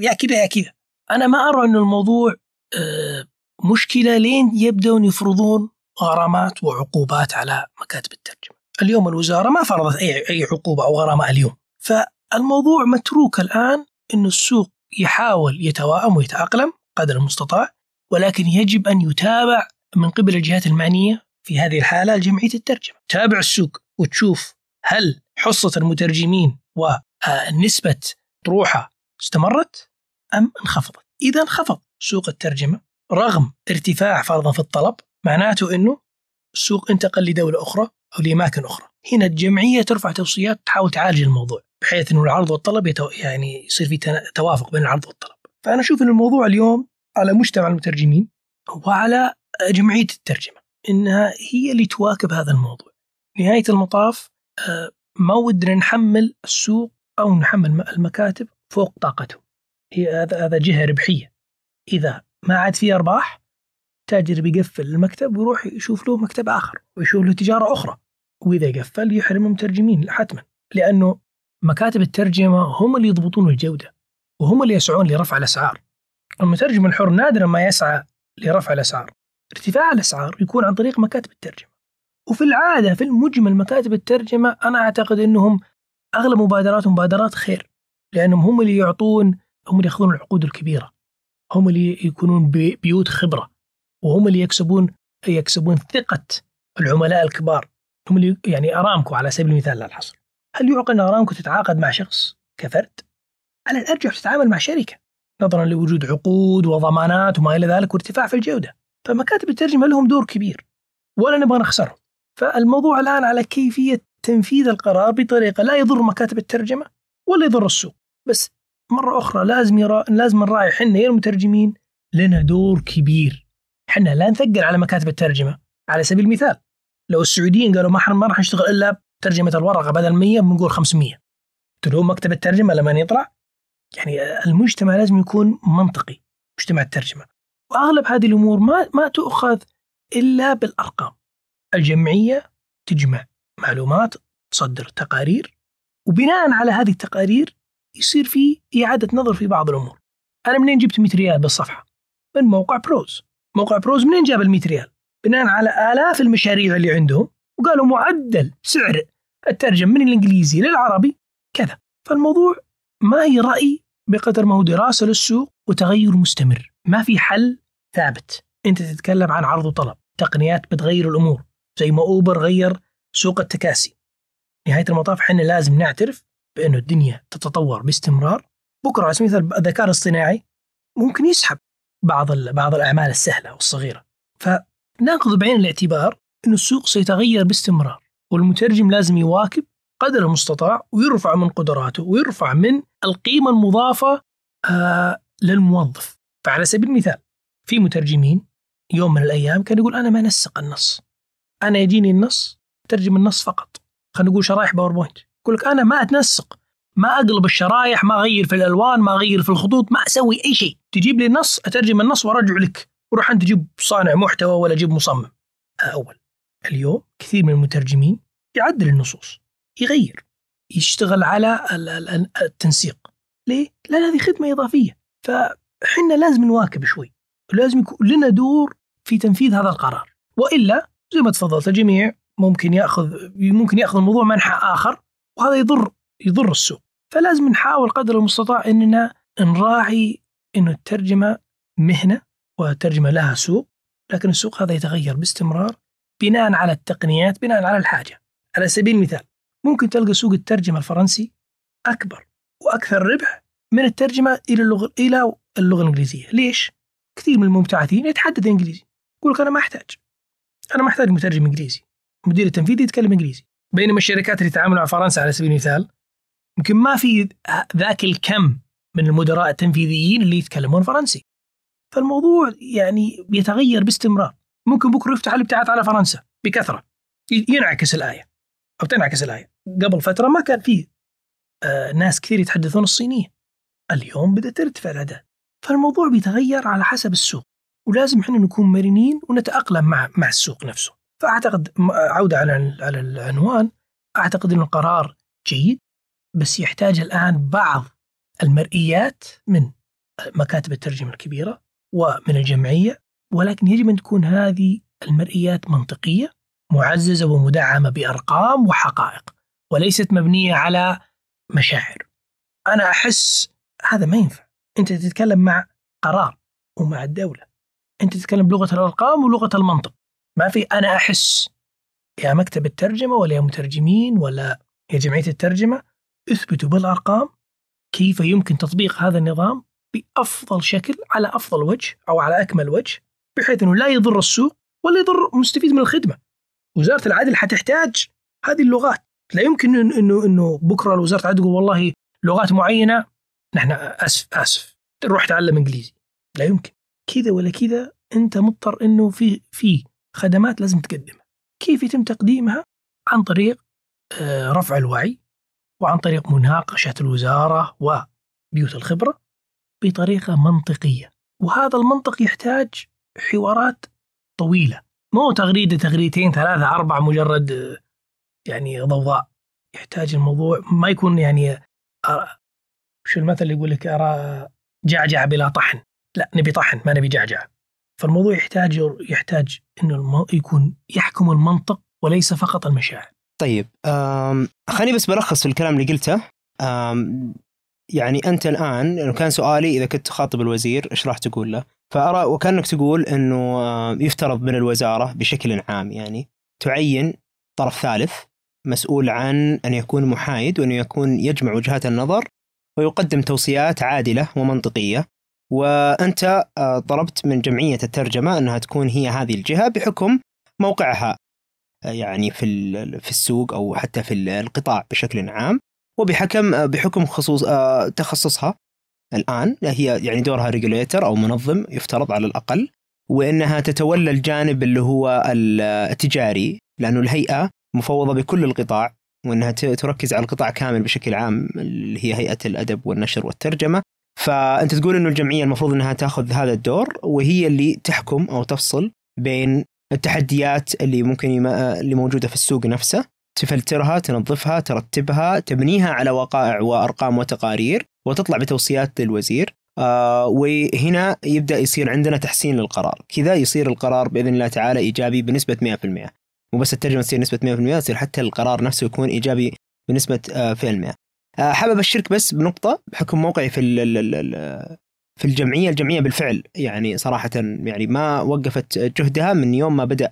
يا كذا يا كذا أنا ما أرى أن الموضوع آه، مشكلة لين يبدون يفرضون غرامات وعقوبات على مكاتب الترجمة. اليوم الوزارة ما فرضت أي أي عقوبة أو غرامة اليوم. فالموضوع متروك الآن انه السوق يحاول يتوائم ويتأقلم قدر المستطاع ولكن يجب أن يتابع من قبل الجهات المعنية في هذه الحالة جمعية الترجمة. تابع السوق وتشوف هل حصة المترجمين ونسبه طروحها استمرت أم انخفضت؟ إذا انخفض سوق الترجمة رغم ارتفاع فرضا في الطلب معناته إنه السوق انتقل لدولة أخرى أو لأماكن أخرى. هنا الجمعية ترفع توصيات تحاول تعالج الموضوع بحيث إنه العرض والطلب يتو... يعني يصير في توافق بين العرض والطلب. فأنا أشوف ان الموضوع اليوم على مجتمع المترجمين وعلى جمعية الترجمة إنها هي اللي تواكب هذا الموضوع. نهاية المطاف آه، ما ودنا نحمل السوق أو نحمل المكاتب فوق طاقتهم هي هذا هذا جهة ربحية. إذا ما عاد في أرباح التاجر بيقفل المكتب ويروح يشوف له مكتب آخر ويشوف له تجارة أخرى. وإذا قفل يحرم المترجمين حتما. لأنه مكاتب الترجمة هم اللي يضبطون الجودة وهم اللي يسعون لرفع الأسعار. المترجم الحر نادرا ما يسعى لرفع الأسعار. ارتفاع الأسعار يكون عن طريق مكاتب الترجمة. وفي العادة في المجمل مكاتب الترجمة أنا أعتقد إنهم أغلب مبادراتهم مبادرات خير لأنهم هم اللي يعطون هم اللي يأخذون العقود الكبيرة هم اللي يكونون بيوت خبرة وهم اللي يكسبون يكسبون ثقة العملاء الكبار هم اللي يعني أرامكو على سبيل المثال لا الحصر هل يعقل أن أرامكو تتعاقد مع شخص كفرد؟ على الأرجح تتعامل مع شركة نظرا لوجود عقود وضمانات وما إلى ذلك وارتفاع في الجودة فمكاتب الترجمة لهم دور كبير ولا نبغى نخسرهم فالموضوع الآن على كيفية تنفيذ القرار بطريقة لا يضر مكاتب الترجمة ولا يضر السوق. بس مرة أخرى لازم يرى لازم نراعي إحنا يا المترجمين لنا دور كبير. إحنا لا نثقل على مكاتب الترجمة. على سبيل المثال لو السعوديين قالوا ما ما راح نشتغل إلا ترجمه الورقة بدل 100 بنقول 500 تلوم مكتب الترجمة لما يطلع؟ يعني المجتمع لازم يكون منطقي مجتمع الترجمة. وأغلب هذه الأمور ما ما تؤخذ إلا بالأرقام. الجمعية تجمع. معلومات تصدر تقارير وبناء على هذه التقارير يصير في إعادة نظر في بعض الأمور. أنا منين جبت 100 ريال بالصفحة؟ من موقع بروز. موقع بروز منين جاب ال 100 ريال؟ بناء على آلاف المشاريع اللي عندهم وقالوا معدل سعر الترجم من الإنجليزي للعربي كذا. فالموضوع ما هي رأي بقدر ما هو دراسة للسوق وتغير مستمر. ما في حل ثابت. أنت تتكلم عن عرض وطلب. تقنيات بتغير الأمور. زي ما أوبر غير سوق التكاسي. نهاية المطاف إحنا لازم نعترف بأنه الدنيا تتطور باستمرار. بكرة على سبيل المثال الذكاء الاصطناعي ممكن يسحب بعض بعض الأعمال السهلة والصغيرة. فنأخذ بعين الاعتبار أن السوق سيتغير باستمرار والمترجم لازم يواكب قدر المستطاع ويرفع من قدراته ويرفع من القيمة المضافة آه للموظف. فعلى سبيل المثال في مترجمين يوم من الأيام كان يقول أنا ما نسق النص. أنا يجيني النص ترجم النص فقط. خلينا نقول شرايح باوربوينت يقول لك أنا ما أتنسق ما أقلب الشرايح ما أغير في الألوان ما أغير في الخطوط ما أسوي أي شيء. تجيب لي النص أترجم النص وأرجع لك. وروح أنت تجيب صانع محتوى ولا جيب مصمم. أول. اليوم كثير من المترجمين يعدل النصوص يغير يشتغل على التنسيق. ليه؟ لأن هذه خدمة إضافية. فحنا لازم نواكب شوي. لازم يكون لنا دور في تنفيذ هذا القرار. وإلا زي ما تفضلت الجميع ممكن يأخذ ممكن يأخذ الموضوع منحى آخر وهذا يضر يضر السوق. فلازم نحاول قدر المستطاع إننا نراعي إنه الترجمة مهنة والترجمة لها سوق لكن السوق هذا يتغير باستمرار بناء على التقنيات بناء على الحاجة. على سبيل المثال ممكن تلقى سوق الترجمة الفرنسي أكبر وأكثر ربح من الترجمة إلى اللغة إلى اللغة الإنجليزية. ليش؟ كثير من المبتعثين يتحدث إنجليزي يقول لك أنا ما أحتاج أنا ما أحتاج مترجم إنجليزي. المدير التنفيذي يتكلم إنجليزي. بينما الشركات اللي تتعامل مع فرنسا على سبيل المثال يمكن ما في ذاك الكم من المدراء التنفيذيين اللي يتكلمون فرنسي. فالموضوع يعني بيتغير باستمرار. ممكن بكرة يفتح الابتعاث على فرنسا بكثرة. ينعكس الآية أو تنعكس الآية. قبل فترة ما كان في آه ناس كثير يتحدثون الصينية. اليوم بدأت ترتفع الاعداد فالموضوع بيتغير على حسب السوق. ولازم إحنا نكون مرنين ونتأقلم مع مع السوق نفسه. فأعتقد عودة على على العنوان أعتقد انه قرار جيد بس يحتاج الآن بعض المرئيات من مكاتب الترجمة الكبيرة ومن الجمعية ولكن يجب أن تكون هذه المرئيات منطقية معززة ومدعمة بأرقام وحقائق وليست مبنية على مشاعر. أنا أحس هذا ما ينفع، أنت تتكلم مع قرار ومع الدولة. أنت تتكلم بلغة الأرقام ولغة المنطق. ما في أنا أحس يا مكتب الترجمة ولا يا مترجمين ولا يا جمعية الترجمة اثبتوا بالأرقام كيف يمكن تطبيق هذا النظام بأفضل شكل على أفضل وجه أو على أكمل وجه بحيث إنه لا يضر السوق ولا يضر مستفيد من الخدمة. وزارة العدل حتحتاج هذه اللغات، لا يمكن انه إنه بكرة وزاره العدل تقول والله لغات معينة نحن اسف أسف روح تعلم إنجليزي. لا يمكن. كذا ولا كذا أنت مضطر إنه في في خدمات لازم تقدمها. كيف يتم تقديمها؟ عن طريق آه، رفع الوعي وعن طريق مناقشة الوزارة وبيوت الخبرة بطريقة منطقية. وهذا المنطق يحتاج حوارات طويلة مو تغريدة تغريدتين ثلاثة أربعة مجرد يعني ضوضاء يحتاج الموضوع ما يكون يعني شو المثل اللي يقول لك ارى جعجع بلا طحن لا نبي طحن ما نبي جعجع فالموضوع يحتاج يحتاج إنه يكون يحكم المنطق وليس فقط المشاعر. طيب خليني بس بلخص في الكلام اللي قلته. يعني أنت الآن لو كان سؤالي إذا كنت تخاطب الوزير إيش راح تقول له؟ فأرى وكأنك تقول إنه يفترض من الوزارة بشكل عام يعني تعين طرف ثالث مسؤول عن أن يكون محايد وانه يكون يجمع وجهات النظر ويقدم توصيات عادلة ومنطقية. وأنت آه، طلبت من جمعية الترجمة أنها تكون هي هذه الجهة بحكم موقعها آه، يعني في في السوق أو حتى في القطاع بشكل عام وبحكم بحكم خصوص تخصصها الآن. هي يعني دورها ريجوليتر أو منظم يفترض على الأقل وإنها تتولى الجانب اللي هو التجاري لأنه الهيئة مفوضة بكل القطاع وإنها تركز على القطاع كامل بشكل عام اللي هي هيئة الأدب والنشر والترجمة. فأنت تقول إنه الجمعية المفروض إنها تأخذ هذا الدور وهي اللي تحكم أو تفصل بين التحديات اللي ممكن اللي موجودة في السوق نفسه. تفلترها تنظفها ترتبها تبنيها على وقائع وأرقام وتقارير وتطلع بتوصيات للوزير. آه وهنا يبدأ يصير عندنا تحسين للقرار. كذا يصير القرار بإذن الله تعالى إيجابي بنسبة 100% مو بس الترجمة تصير نسبة 100% تصير حتى القرار نفسه يكون إيجابي بنسبة آه في المئة آه حابب اشارك بس بنقطة بحكم موقعي في في الجمعية الجمعية بالفعل. يعني صراحة يعني ما وقفت جهدها من يوم ما بدأ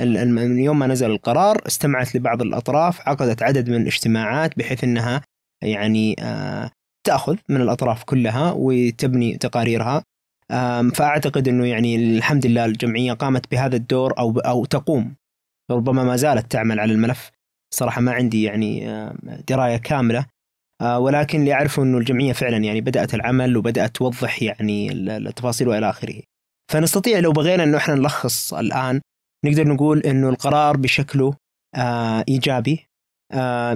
من يوم ما نزل القرار استمعت لبعض الأطراف عقدت عدد من الاجتماعات بحيث إنها يعني آه، تأخذ من الأطراف كلها وتبني تقاريرها. فأعتقد إنه يعني الحمد لله الجمعية قامت بهذا الدور أو أو تقوم. ربما ما زالت تعمل على الملف. صراحة ما عندي يعني دراية كاملة. آه، ولكن اللي أعرفه إنه الجمعية فعلا يعني بدأت العمل وبدأت توضح يعني التفاصيل وإلى آخره. فنستطيع لو بغينا إنه إحنا نلخص الآن نقدر نقول إنه القرار بشكله آه، إيجابي.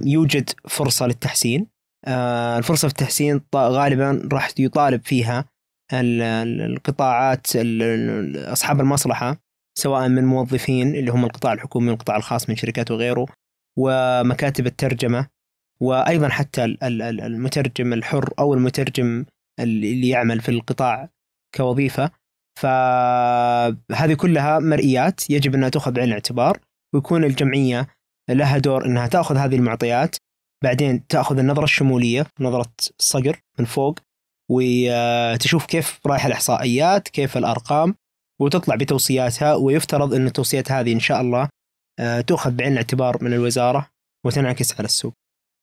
يوجد فرصة للتحسين. آه، الفرصة في التحسين غالبا راح يطالب فيها القطاعات أصحاب المصلحة سواء من موظفين اللي هم القطاع الحكومي والقطاع الخاص من شركات وغيره ومكاتب الترجمة. وأيضا حتى المترجم الحر أو المترجم اللي يعمل في القطاع كوظيفة فهذه كلها مرئيات يجب أنها تؤخذ بعين الاعتبار ويكون الجمعية لها دور أنها تأخذ هذه المعطيات بعدين تأخذ النظرة الشمولية نظرة الصقر من فوق وتشوف كيف رايحة الإحصائيات كيف الأرقام وتطلع بتوصياتها ويفترض إن التوصيات هذه إن شاء الله آه، تؤخذ بعين الاعتبار من الوزارة وتنعكس على السوق.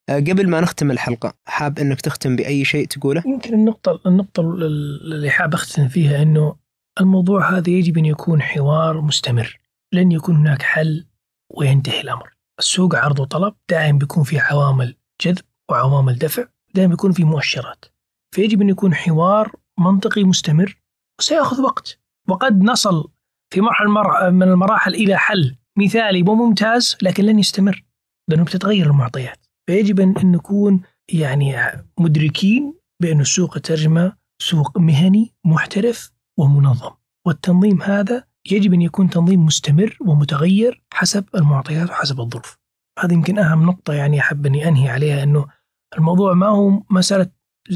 آه، قبل ما نختم الحلقة حاب إنك تختم بأي شيء تقوله؟ يمكن النقطة النقطة اللي حاب أختم فيها إنه الموضوع هذا يجب أن يكون حوار مستمر. لن يكون هناك حل وينتهي الأمر. السوق عرض وطلب دائما بيكون في عوامل جذب وعوامل دفع دائما بيكون في مؤشرات. فيجب أن يكون حوار منطقي مستمر وسيأخذ وقت. وقد نصل في مرحلة من المراحل إلى حل مثالي وممتاز لكن لن يستمر. لأنه بتتغير المعطيات. فيجب أن نكون يعني مدركين بأن سوق الترجمة سوق مهني محترف ومنظم. والتنظيم هذا يجب أن يكون تنظيم مستمر ومتغير حسب المعطيات وحسب الظروف. هذه يمكن أهم نقطة يعني أحب أني أنهي عليها أنه الموضوع ما هو مسألة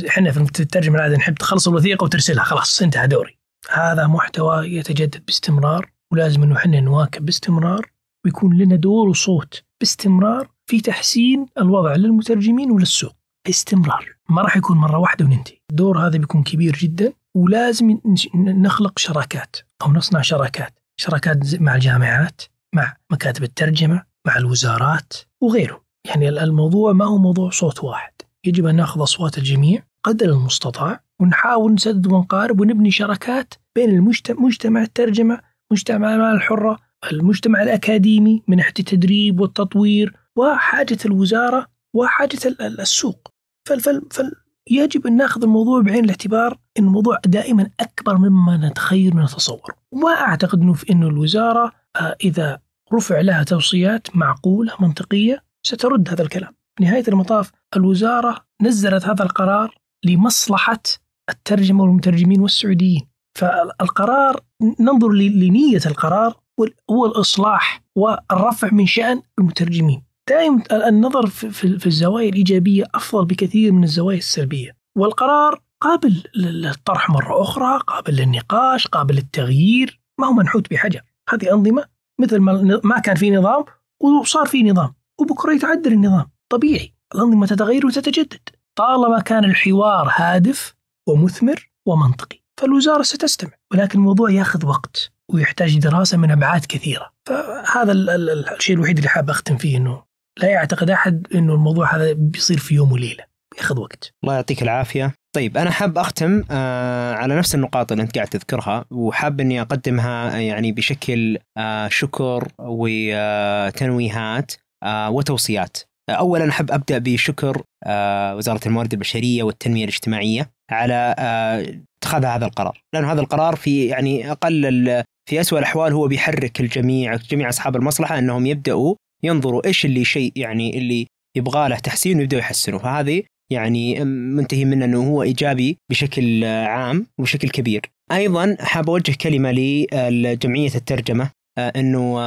إحنا في الترجمة العادة نحب تخلص الوثيقة وترسلها خلاص انتهى دوري. هذا محتوى يتجدد باستمرار ولازم أنه إحنا نواكب باستمرار ويكون لنا دور وصوت باستمرار في تحسين الوضع للمترجمين وللسوق. باستمرار. ما راح يكون مرة واحدة وننتهي. الدور هذا بيكون كبير جدا ولازم نخلق شراكات أو نصنع شراكات. شراكات مع الجامعات مع مكاتب الترجمة مع الوزارات وغيره. يعني الموضوع ما هو موضوع صوت واحد. يجب أن نأخذ أصوات الجميع قدر المستطاع ونحاول نسدد ونقارب ونبني شراكات بين المجتمع مجتمع الترجمة مجتمع الحرة المجتمع الأكاديمي من ناحية التدريب والتطوير وحاجة الوزارة وحاجة السوق. فال فال فال يجب أن نأخذ الموضوع بعين الاعتبار أن الموضوع دائما أكبر مما نتخيل ونتصور. وما أعتقد أنه في أنه الوزارة آه، إذا رفع لها توصيات معقولة منطقية سترد هذا الكلام. نهاية المطاف الوزارة نزلت هذا القرار لمصلحة الترجمة والمترجمين والسعوديين. فالقرار ننظر لنية القرار هو الإصلاح والرفع من شأن المترجمين. دائما النظر في الزوايا الإيجابية أفضل بكثير من الزوايا السلبية. والقرار قابل للطرح مرة أخرى قابل للنقاش قابل للتغيير. ما هو منحوت بحجر. هذه أنظمة مثل ما كان في نظام وصار في نظام. وبكرة يتعدل النظام. طبيعي. الأنظمة تتغير وتتجدد. طالما كان الحوار هادف ومثمر ومنطقي فالوزارة ستستمع. ولكن الموضوع ياخذ وقت. ويحتاج دراسة من أبعاد كثيرة. فهذا الشيء الوحيد اللي حاب أختم فيه أنه لا يعتقد أحد أنه الموضوع هذا بيصير في يوم وليلة ياخذ وقت. الله يعطيك العافية. طيب أنا حاب أختم آه على نفس النقاط اللي أنت قاعد تذكرها وحاب أني أقدمها يعني بشكل آه شكر وتنويهات آه وتوصيات. اولا أحب أبدأ بشكر آه، وزارة الموارد البشرية والتنمية الاجتماعية على آه، اتخاذ هذا القرار، لأن هذا القرار في يعني أقل في اسوء الأحوال هو بيحرك الجميع جميع أصحاب المصلحة أنهم يبدأوا ينظروا إيش اللي شيء يعني اللي يبغى له تحسين ويبدأوا يحسنوا، فهذه يعني منتهي منه أنه هو إيجابي بشكل عام وبشكل كبير. أيضا حاب أوجه كلمة لجمعية الترجمة آه، أنه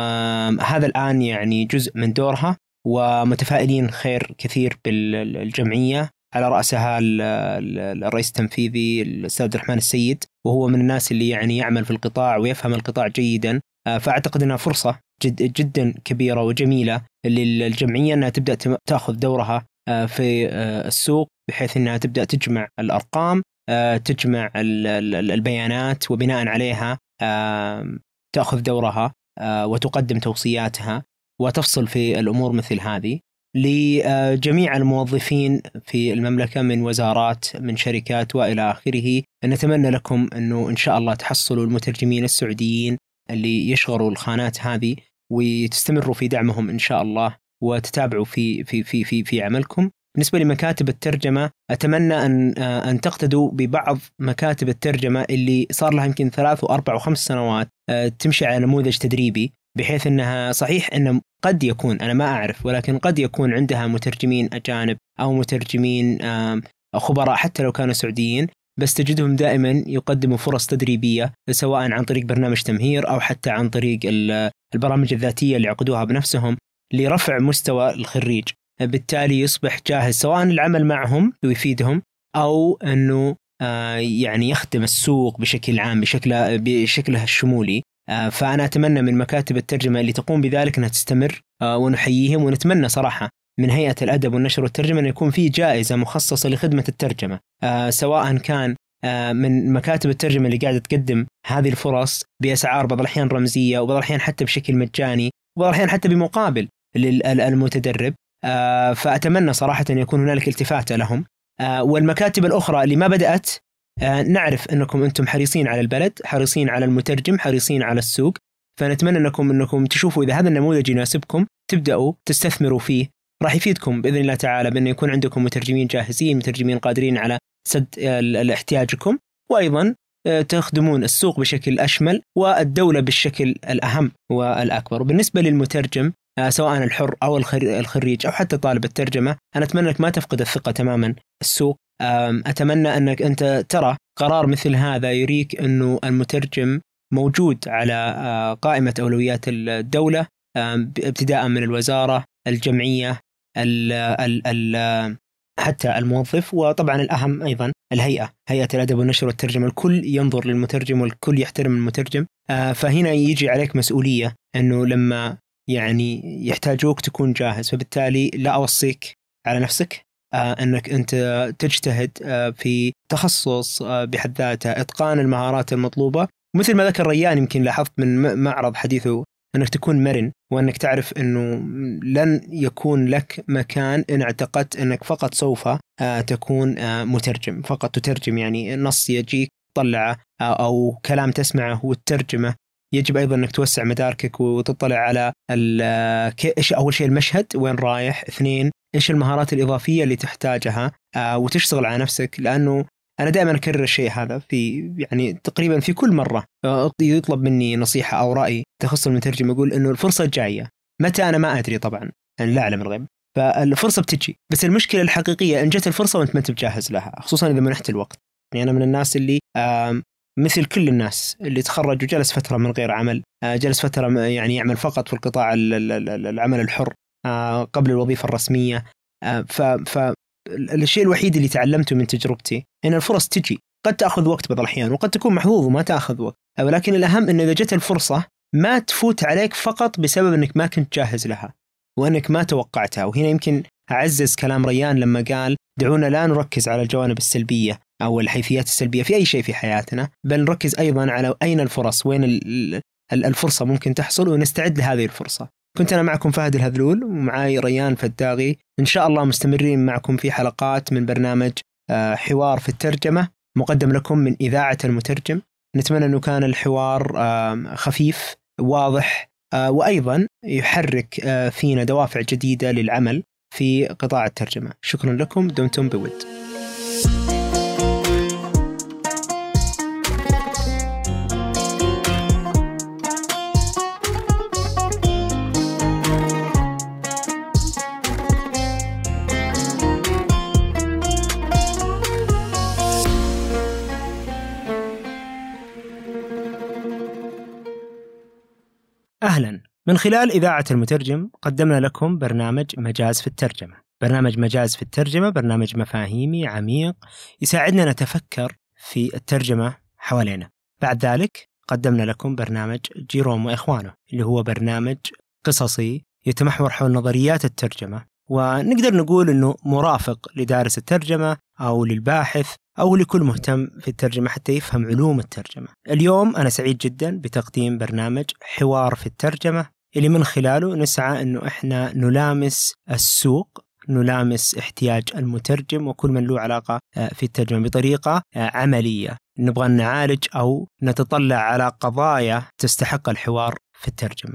هذا الآن يعني جزء من دورها ومتفائلين خير كثير بالجمعية. على رأسها الرئيس التنفيذي الأستاذ عبد الرحمن السيد. وهو من الناس اللي يعني يعمل في القطاع ويفهم القطاع جيدا آه، فأعتقد إنها فرصة جد جدا كبيرة وجميلة للجمعية إنها تبدأ تأخذ دورها آه، في آه، السوق بحيث إنها تبدأ تجمع الأرقام تجمع البيانات وبناء عليها تأخذ دورها وتقدم توصياتها وتفصل في الأمور مثل هذه. لجميع الموظفين في المملكة من وزارات من شركات وإلى آخره نتمنى لكم أنه إن شاء الله تحصلوا المترجمين السعوديين اللي يشغلوا الخانات هذه وتستمروا في دعمهم إن شاء الله وتتابعوا في في في في في عملكم. بالنسبة لمكاتب الترجمة أتمنى أن أن تقتدوا ببعض مكاتب الترجمة اللي صار لها يمكن ثلاث واربع وخمس سنوات آه، تمشي على نموذج تدريبي بحيث إنها صحيح انه قد يكون أنا ما أعرف ولكن قد يكون عندها مترجمين أجانب أو مترجمين خبراء حتى لو كانوا سعوديين بس تجدهم دائما يقدموا فرص تدريبية سواء عن طريق برنامج تمهير أو حتى عن طريق البرامج الذاتية اللي يعقدوها بنفسهم لرفع مستوى الخريج. بالتالي يصبح جاهز سواء العمل معهم ويفيدهم أو إنه آه، يعني يخدم السوق بشكل عام بشكل بشكله الشمولي. فأنا أتمنى من مكاتب الترجمة اللي تقوم بذلك أنها تستمر آه، ونحييهم ونتمنى صراحة من هيئة الأدب والنشر والترجمة أن يكون في جائزة مخصصة لخدمة الترجمة آه، سواء كان من مكاتب الترجمة اللي قاعدة تقدم هذه الفرص بأسعار بعض الأحيان رمزية وبعض الأحيان حتى بشكل مجاني وبعض الأحيان حتى بمقابل للمتدرب فأتمنى صراحة أن يكون هنالك التفات لهم والمكاتب الأخرى اللي ما بدأت آه، نعرف أنكم أنتم حريصين على البلد، حريصين على المترجم، حريصين على السوق، فنتمنى انكم أنكم تشوفوا إذا هذا النموذج يناسبكم تبدأوا تستثمروا فيه، راح يفيدكم بإذن الله تعالى بانه يكون عندكم مترجمين جاهزين، مترجمين قادرين على سد احتياجكم، وأيضا آه، تخدمون السوق بشكل أشمل والدولة بالشكل الأهم والأكبر، وبالنسبه للمترجم آه، سواء الحر أو الخريج أو حتى طالب الترجمة، أنا أتمنى أنك ما تفقد الثقة تماما. السوق أتمنى أنك أنت ترى قرار مثل هذا يريك أنه المترجم موجود على قائمة أولويات الدولة ابتداء من الوزارة الجمعية ال ال ال حتى الموظف وطبعا الأهم أيضا الهيئة هيئة الأدب والنشر والترجمة الكل ينظر للمترجم والكل يحترم المترجم. فهنا يجي عليك مسؤولية أنه لما يعني يحتاجوك تكون جاهز فبالتالي لا أوصيك على نفسك آه، إنك أنت تجتهد آه، في تخصص آه، بحد ذاته إتقان المهارات المطلوبة. مثل ما ذكر ريان يمكن لاحظت من معرض حديثه إنك تكون مرن وإنك تعرف إنه لن يكون لك مكان إن اعتقدت إنك فقط سوف تكون مترجم. فقط تترجم يعني نص يجيك تطلعه أو كلام تسمعه وتترجمه. يجب أيضا إنك توسع مداركك وتطلع على أول شيء المشهد؟ وين رايح؟ اثنين إيش المهارات الإضافية اللي تحتاجها آه وتشتغل على نفسك لأنه أنا دائما أكرر الشيء هذا في يعني تقريبا في كل مرة آه، يطلب مني نصيحة أو رأي تخص المترجم أقول إنه الفرصة جاية. متى أنا ما أدري طبعا أنا لا أعلم الغيب. فالفرصة بتجي بس المشكلة الحقيقية إن جت الفرصة وأنت ما أنت بجاهز لها خصوصا إذا منحت الوقت. يعني أنا من الناس اللي مثل كل الناس اللي تخرج وجلس فترة من غير عمل آه، جلس فترة يعني يعمل فقط في القطاع العمل الحر. آه، قبل الوظيفة الرسمية. آه، ف فالشيء الوحيد اللي تعلمته من تجربتي إن الفرص تجي. قد تأخذ وقت بعض الأحيان وقد تكون محظوظ وما تأخذ وقت. ولكن الأهم انه إذا جت الفرصة ما تفوت عليك فقط بسبب إنك ما كنت جاهز لها وإنك ما توقعتها. وهنا يمكن أعزز كلام ريان لما قال دعونا لا نركز على الجوانب السلبية أو الحيثيات السلبية في أي شيء في حياتنا بل نركز أيضا على أين الفرص وين الفرصة ممكن تحصل ونستعد لهذه الفرصة. كنت أنا معكم فهد الهذلول ومعاي ريان فداغي إن شاء الله مستمرين معكم في حلقات من برنامج آه، حوار في الترجمة مقدم لكم من إذاعة المترجم. نتمنى أنه كان الحوار خفيف واضح آه، وأيضا يحرك آه، فينا دوافع جديدة للعمل في قطاع الترجمة. شكرا لكم دمتم بود. أهلا. من خلال إذاعة المترجم قدمنا لكم برنامج مجاز في الترجمة. برنامج مجاز في الترجمة برنامج مفاهيمي عميق يساعدنا نتفكر في الترجمة حوالينا. بعد ذلك قدمنا لكم برنامج جيروم وإخوانه اللي هو برنامج قصصي يتمحور حول نظريات الترجمة. ونقدر نقول أنه مرافق لدارس الترجمة أو للباحث أو لكل مهتم في الترجمة حتى يفهم علوم الترجمة. اليوم أنا سعيد جدا بتقديم برنامج حوار في الترجمة اللي من خلاله نسعى أنه إحنا نلامس السوق نلامس احتياج المترجم وكل من له علاقة آه، في الترجمة بطريقة آه، عملية. نبغى نعالج أو نتطلع على قضايا تستحق الحوار في الترجمة.